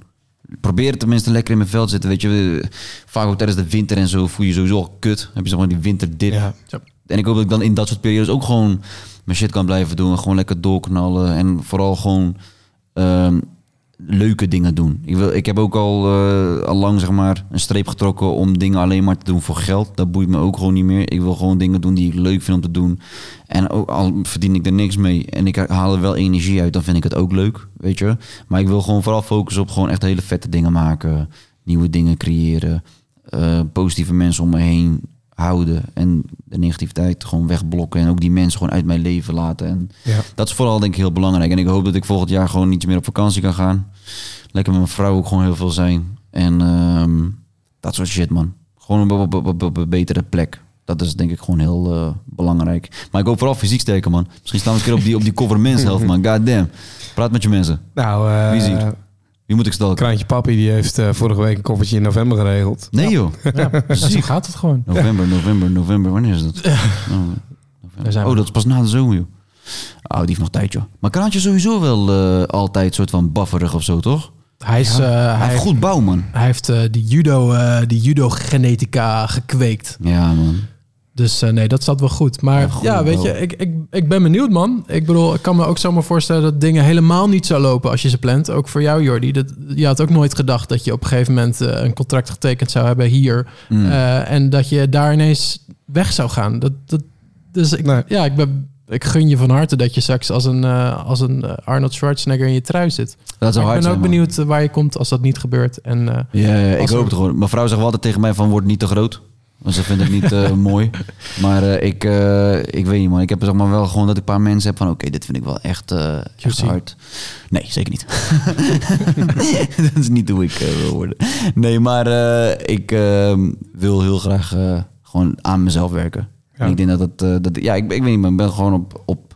Probeer tenminste lekker in mijn vel te zitten. Weet je, vaak ook tijdens de winter en zo voel je je sowieso al kut. Heb je zeg maar die winterdip. Ja. En ik hoop dat ik dan in dat soort periodes ook gewoon mijn shit kan blijven doen. En gewoon lekker doorknallen. En vooral gewoon ehm, leuke dingen doen. Ik, wil, ik heb ook al, eh, lang zeg maar, een streep getrokken om dingen alleen maar te doen voor geld. Dat boeit me ook gewoon niet meer. Ik wil gewoon dingen doen die ik leuk vind om te doen. En ook al verdien ik er niks mee en ik haal er wel energie uit, dan vind ik het ook leuk, weet je. Maar ik wil gewoon vooral focussen op gewoon echt hele vette dingen maken. Nieuwe dingen creëren. eh, positieve mensen om me heen houden. En de negativiteit gewoon wegblokken. En ook die mensen gewoon uit mijn leven laten. En Ja. dat is vooral denk ik heel belangrijk. En ik hoop dat ik volgend jaar gewoon iets meer op vakantie kan gaan. Lekker met mijn vrouw ook gewoon heel veel zijn. En ehm, dat soort shit, man. Gewoon op, op, op, op een betere plek. Dat is denk ik gewoon heel eh, belangrijk. Maar ik hoop vooral fysiek sterker, man. Misschien staan we een keer op die, op die cover menshelft, man. [LAUGHS] God damn. Praat met je mensen. Nou, eh, Wie? Wie moet ik stalken? Kraantje Papi die heeft eh, vorige week een koffertje in november geregeld. Nee, joh. Ja, [LAUGHS] zo gaat het gewoon. November, november, november. Wanneer is dat? Oh, Oh, dat is pas na de zomer, joh. Oh, die heeft nog tijd, joh. Maar Kraantje is sowieso wel eh, altijd soort van bufferig of zo, toch? Hij, is, eh, Hij hij, heeft goed bouw, man. hij heeft eh, die judo, eh, die judo genetica gekweekt. Ja, man. Dus eh, nee, dat zat wel goed. Maar Ja, weet je, ik, ik, ik ben benieuwd, man. Ik bedoel, ik kan me ook zomaar voorstellen dat dingen helemaal niet zo lopen als je ze plant. Ook voor jou, Jordi. Dat, je had ook nooit gedacht dat je op een gegeven moment eh, een contract getekend zou hebben hier. Mm. Eh, en dat je daar ineens weg zou gaan. Dat, dat, dus ik, Nee. ja, ik, ben, ik gun je van harte dat je straks als een, als een Arnold Schwarzenegger in je trui zit. dat zou hard ik ben ook benieuwd waar je komt als dat niet gebeurt. En Ja, ja, ik hoop er- het gewoon. Mijn vrouw zegt wel altijd tegen mij van, word niet te groot. Want ze vindt het niet eh, [LAUGHS] mooi. Maar eh, ik, eh, ik weet niet, man. Ik heb zeg maar wel gewoon dat ik een paar mensen heb van... Oké, dit vind ik wel echt, hard. Nee, zeker niet. [LAUGHS] dat is niet hoe ik wil worden. Nee, maar ik eh, wil heel graag gewoon aan mezelf werken. Ja. En ik denk dat het... eh, dat, ja, ik, ik weet niet, man. Ik ben gewoon op, op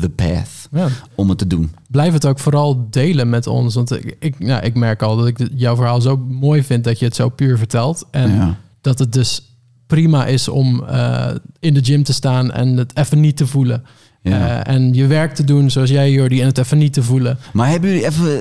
the path ja, om het te doen. blijf het ook vooral delen met ons. Want ik, ik, ja, ik merk al dat ik jouw verhaal zo mooi vind dat je het zo puur vertelt. En ja. Dat het dus prima is om eh, in de gym te staan en het even niet te voelen. Ja. Eh, en je werk te doen zoals jij, Jordi, en het even niet te voelen. Maar hebben jullie even,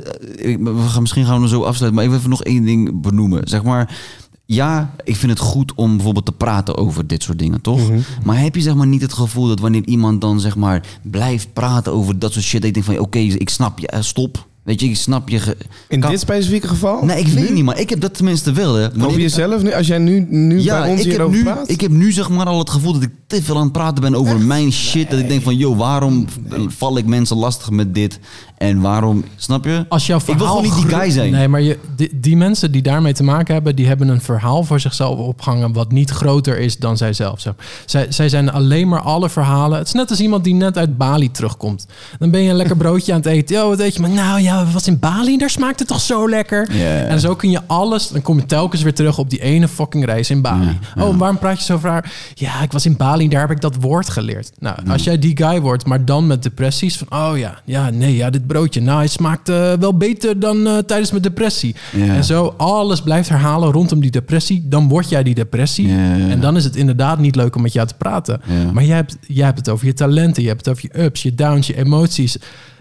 ik- we gaan misschien gaan we zo afsluiten, maar ik wil even nog één ding benoemen. Zeg maar, ja, ik vind het goed om bijvoorbeeld te praten over dit soort dingen, toch? Mhm. Maar heb je zeg maar niet het gevoel dat wanneer iemand dan zeg maar blijft praten over dat soort shit, dat je denkt van, oké, ik snap je, eh, stop. Weet je, ik snap je. ge- In Kan- dit specifieke geval? Nee, ik weet niet, maar ik heb dat tenminste wel, hè. Wanneer Over jezelf nu? Als jij nu, nu ja, bij ons ik heb, hierover nu, praat? ik heb nu zeg maar al het gevoel dat ik te veel aan het praten ben over mijn shit. Dat ik denk van, joh, waarom val ik mensen lastig met dit? En waarom, snap je? Als jouw Ik wil verhaal gewoon niet die guy zijn. Nee, maar je, die, die mensen die daarmee te maken hebben, die hebben een verhaal voor zichzelf opgehangen wat niet groter is dan zijzelf. Zij, zij zijn alleen maar alle verhalen. Het is net als iemand die net uit Bali terugkomt. Dan ben je een lekker broodje aan het eten. Ja, wat eet je? Maar nou ja, wat in Bali? Daar smaakt het toch zo lekker? En zo kun je alles. Dan kom je telkens weer terug op die ene fucking reis in Bali. Oh, waarom praat je zo raar? Ja, ik was in Bali, daar heb ik dat woord geleerd. Nou, als jij die guy wordt, maar dan met depressies van, oh ja, ja, nee, ja, dit broodje, nou, het smaakt eh, wel beter dan eh, tijdens mijn depressie. Ja. En zo alles blijft herhalen rondom die depressie, dan word jij die depressie. Ja, ja, ja. En dan is het inderdaad niet leuk om met jou te praten. Maar jij hebt, jij hebt het over je talenten, je hebt het over je ups, je downs, je emoties.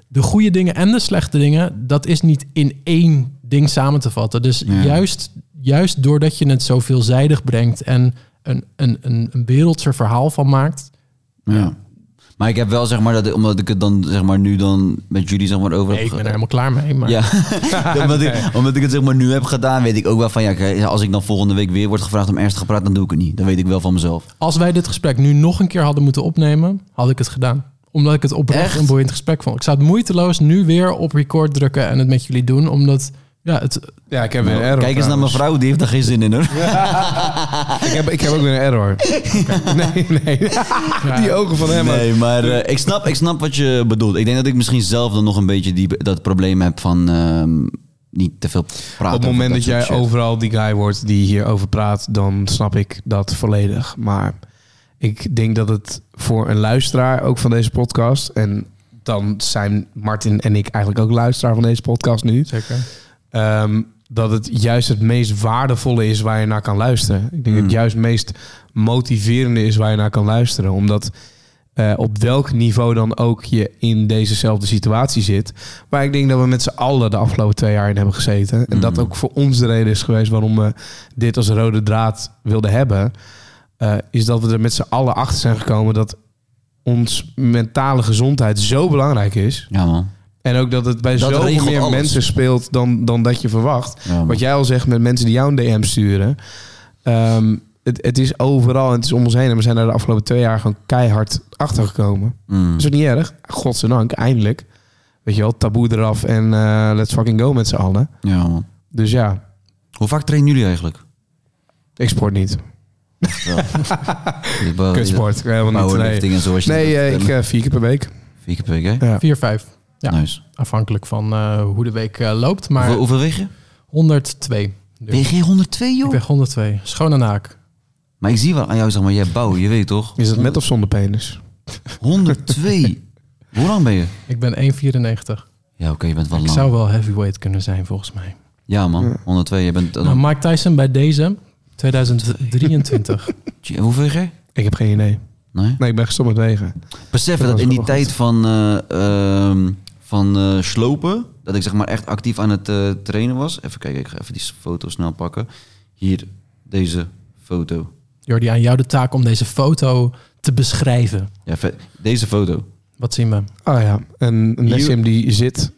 de goede dingen en de slechte dingen, dat is niet in één ding samen te vatten. Dus juist, juist doordat je het zo veelzijdig brengt en een, een, een, een wereldse verhaal van maakt. Ja. Maar ik heb wel, zeg maar, dat, omdat ik het dan, zeg maar, nu dan met jullie, zeg maar, over Nee, ik ben er helemaal klaar mee. Maar Ja, [LAUGHS] [LAUGHS] omdat, ik, omdat ik het zeg maar nu heb gedaan, weet ik ook wel van ja, als ik dan volgende week weer word gevraagd om ernstig te praten, dan doe ik het niet. Dat weet ik wel van mezelf. als wij dit gesprek nu nog een keer hadden moeten opnemen, had ik het gedaan. Omdat ik het oprecht Echt? een boeiend gesprek vond. Ik zou het moeiteloos nu weer op record drukken en het met jullie doen. Omdat, ja, het, Ja, ik heb weer een error. Kijk eens naar mijn vrouw, die heeft daar geen zin in hoor. [LAUGHS] Ik heb, ik heb ook weer een error. Nee, nee. Die ogen van hem. Nee, maar eh, ik, snap, ik snap wat je bedoelt. Ik denk dat ik misschien zelf dan nog een beetje die, dat probleem heb van ehm, niet te veel praten. Op het moment dat jij shit. overal die guy wordt die hierover praat, dan snap ik dat volledig. Maar ik denk dat het voor een luisteraar ook van deze podcast, en dan zijn Martin en ik eigenlijk ook luisteraar van deze podcast nu, zeker. Ehm, dat het juist het meest waardevolle is waar je naar kan luisteren. Ik denk dat het juist het meest motiverende is waar je naar kan luisteren. Omdat eh, op welk niveau dan ook je in dezezelfde situatie zit. Waar ik denk dat we met z'n allen de afgelopen twee jaar in hebben gezeten. En dat Mm. ook voor ons de reden is geweest waarom we dit als rode draad wilden hebben. eh, is dat we er met z'n allen achter zijn gekomen dat ons mentale gezondheid zo belangrijk is. Ja man. En ook dat het bij Dat zoveel meer alles. mensen speelt dan, dan dat je verwacht. Ja. Wat jij al zegt met mensen die jou een DM sturen. Ehm, het, het is overal en het is om ons heen. En we zijn daar de afgelopen twee jaar gewoon keihard achter gekomen. Mm. Is ook niet erg. Godzijdank, eindelijk. Weet je wel, taboe eraf en eh, let's fucking go met z'n allen. Ja man. Dus ja, Hoe vaak trainen jullie eigenlijk? ik sport niet. Ik ben- [LAUGHS] Kutsport, helemaal niet. Nee, en zo. nee eh, ik eh, vier keer per week. Vier keer per week, hè? Ja. 4, 5. Ja. Nice. Afhankelijk van eh, hoe de week eh, loopt. Maar Hoeveel, hoeveel weeg je? 102. Dus Weeg je 102 ik joh? weeg 102. Schoon en haak. Maar ik zie wel aan jou, zeg maar, jij bouw, je weet toch? Is het met of zonder penis? 102. [LAUGHS] Hoe lang ben je? Ik ben 1,94. Ja, oké, je bent wel Ik lang. zou wel heavyweight kunnen zijn volgens mij. Ja man, 102. Je bent... Nou, Mike Tyson bij deze 2023. [LAUGHS] Tje, Hoeveel weeg jij? Ik heb geen idee. Nee? Nee, ik ben gestopt met wegen. Besef Dat in die tijd van, eh, ehm, van eh, slopen, dat ik zeg maar echt actief aan het eh, trainen was. Even kijken, ik ga even die foto snel pakken. Hier, deze foto. Jordi, aan jou de taak om deze foto te beschrijven. Ja, deze foto. Wat zien we? Oh ja, en een Nessim die zit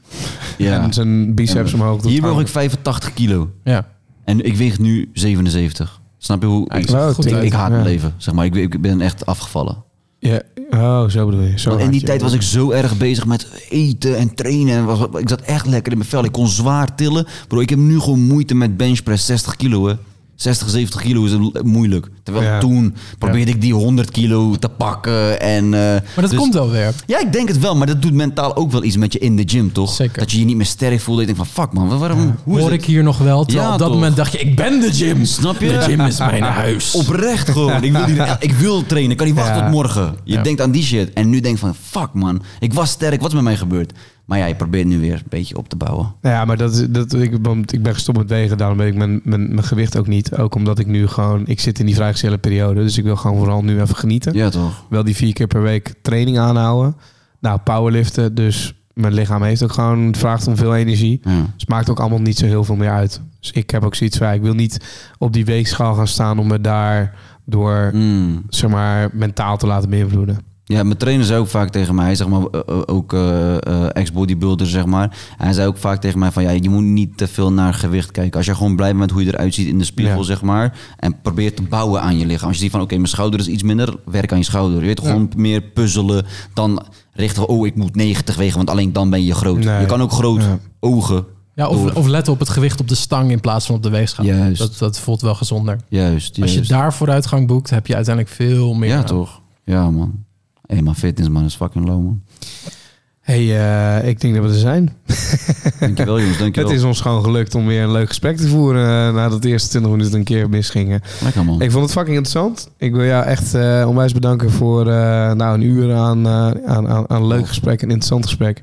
Ja. [LAUGHS] en zijn biceps Ja. omhoog. Hier woog ik 85 kilo. Ja, En ik weeg nu 77. Snap je hoe... Ja, ik, goed uit. ik haat Ja. mijn leven, zeg maar. Ik, ik ben echt afgevallen. Ja, oh, zo bedoel je. Zo Want in die tijd was ik zo erg bezig met eten en trainen. En was, ik zat echt lekker in mijn vel. Ik kon zwaar tillen. Bro, ik heb nu gewoon moeite met benchpress 60 kilo. Hè. 60, 70 kilo is moeilijk. Terwijl Ja. toen probeerde ik die 100 kilo te pakken. En, eh, maar dat dus- komt wel weer. Ja, ik denk het wel. Maar dat doet mentaal ook wel iets met je in de gym, toch? Zeker. Dat je je niet meer sterk voelt. Dat je denkt van, fuck man, waarom, hoe Hoor ik hier nog wel. Terwijl Ja, op dat toch? moment dacht je, ik ben de gym. Snap je? De gym is mijn huis. [LAUGHS] Oprecht gewoon. Ik wil, die, [LAUGHS] ik wil trainen. Ik kan niet wachten Ja. tot morgen. Je Ja. denkt aan die shit. En nu denk je van, fuck man. Ik was sterk. Wat is met mij gebeurd? Maar ja, je probeert nu weer een beetje op te bouwen. Nou Ja, maar dat, is- dat, ik, want ik ben gestopt met wegen. Daarom ben ik mijn, mijn, mijn gewicht ook niet. Ook omdat ik nu gewoon... Ik zit in die periode. Dus ik wil gewoon vooral nu even genieten. Ja, toch? Wel die vier keer per week training aanhouden. Nou, powerliften. Dus mijn lichaam heeft ook gewoon... Het vraagt om veel energie. Ja. Dus het maakt ook allemaal niet zo heel veel meer uit. Dus ik heb ook zoiets ja, Ik wil niet op die weegschaal gaan staan... om me daar door... Mm. zeg maar, mentaal te laten beïnvloeden. Ja, mijn trainer zei ook vaak tegen mij, zeg maar, eh, eh, ook eh, eh, ex-bodybuilder, zeg maar. Hij zei ook vaak tegen mij van, ja, je moet niet te veel naar gewicht kijken. Als je gewoon blij bent met hoe je eruit ziet in de spiegel, Ja. zeg maar. En probeer te bouwen aan je lichaam. Als je ziet van, oké, mijn schouder is iets minder, werk aan je schouder. Je weet Ja. gewoon meer puzzelen dan richten, oh, ik moet 90 wegen, want alleen dan ben je groot. Nee. Je kan ook groot Ja. ogen. Ja, of, of letten op het gewicht op de stang in plaats van op de weegschaal. Juist. Dat, dat voelt wel gezonder. Juist, Als je daar vooruitgang boekt, heb je uiteindelijk veel meer. Ja, aan. toch? Ja, man. Hé, hey, man, fitness, man, is fucking low, man. hey, eh, ik denk dat we er zijn. [LAUGHS] Dankjewel, jongens, dankjewel. Het is ons gewoon gelukt om weer een leuk gesprek te voeren... eh, nadat de eerste 20 minuten een keer misgingen. Lekker, man. Ik vond het fucking interessant. Ik wil jou echt eh, onwijs bedanken voor eh, nou, een uur aan, eh, aan, aan, aan leuk gesprek, een interessant gesprek.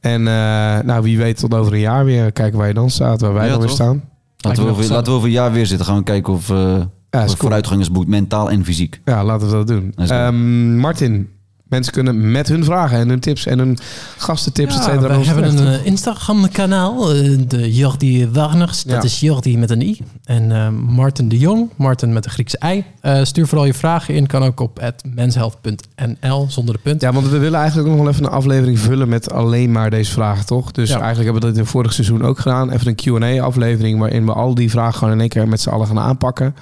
En eh, nou, wie weet tot over een jaar weer kijken waar je dan staat, waar wij Ja, dan weer staan. Laten we, over, laten we over een jaar weer zitten. Gaan we kijken of, eh Ja, is of cool. vooruitgang is boekt, mentaal en fysiek. Ja, laten we dat doen. Ehm, Martin, Mensen kunnen met hun vragen en hun tips en hun gastentips, et Ja, cetera. we hebben terecht. een eh, Instagram-kanaal, eh, de Jordi Warners. Dat Ja. is Jordi met een i. En eh, Martin de Jong, Martin met een Griekse ei. Eh, stuur vooral je vragen in. Kan ook op menshealth.nl zonder de punt. Ja, want we willen eigenlijk nog wel even een aflevering vullen met alleen maar deze vragen, toch? Dus Ja. eigenlijk hebben we dat in het vorige seizoen ook gedaan. Even een Q&A-aflevering waarin we al die vragen gewoon in één keer met z'n allen gaan aanpakken.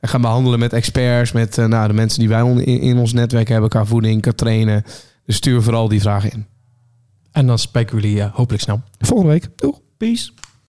En gaan behandelen met experts, met eh, nou, de mensen die wij on- in, in ons netwerk hebben qua voeding, qua trainen. Dus stuur vooral die vragen in. En dan spreken we jullie hopelijk snel. Volgende week. Doeg. Peace.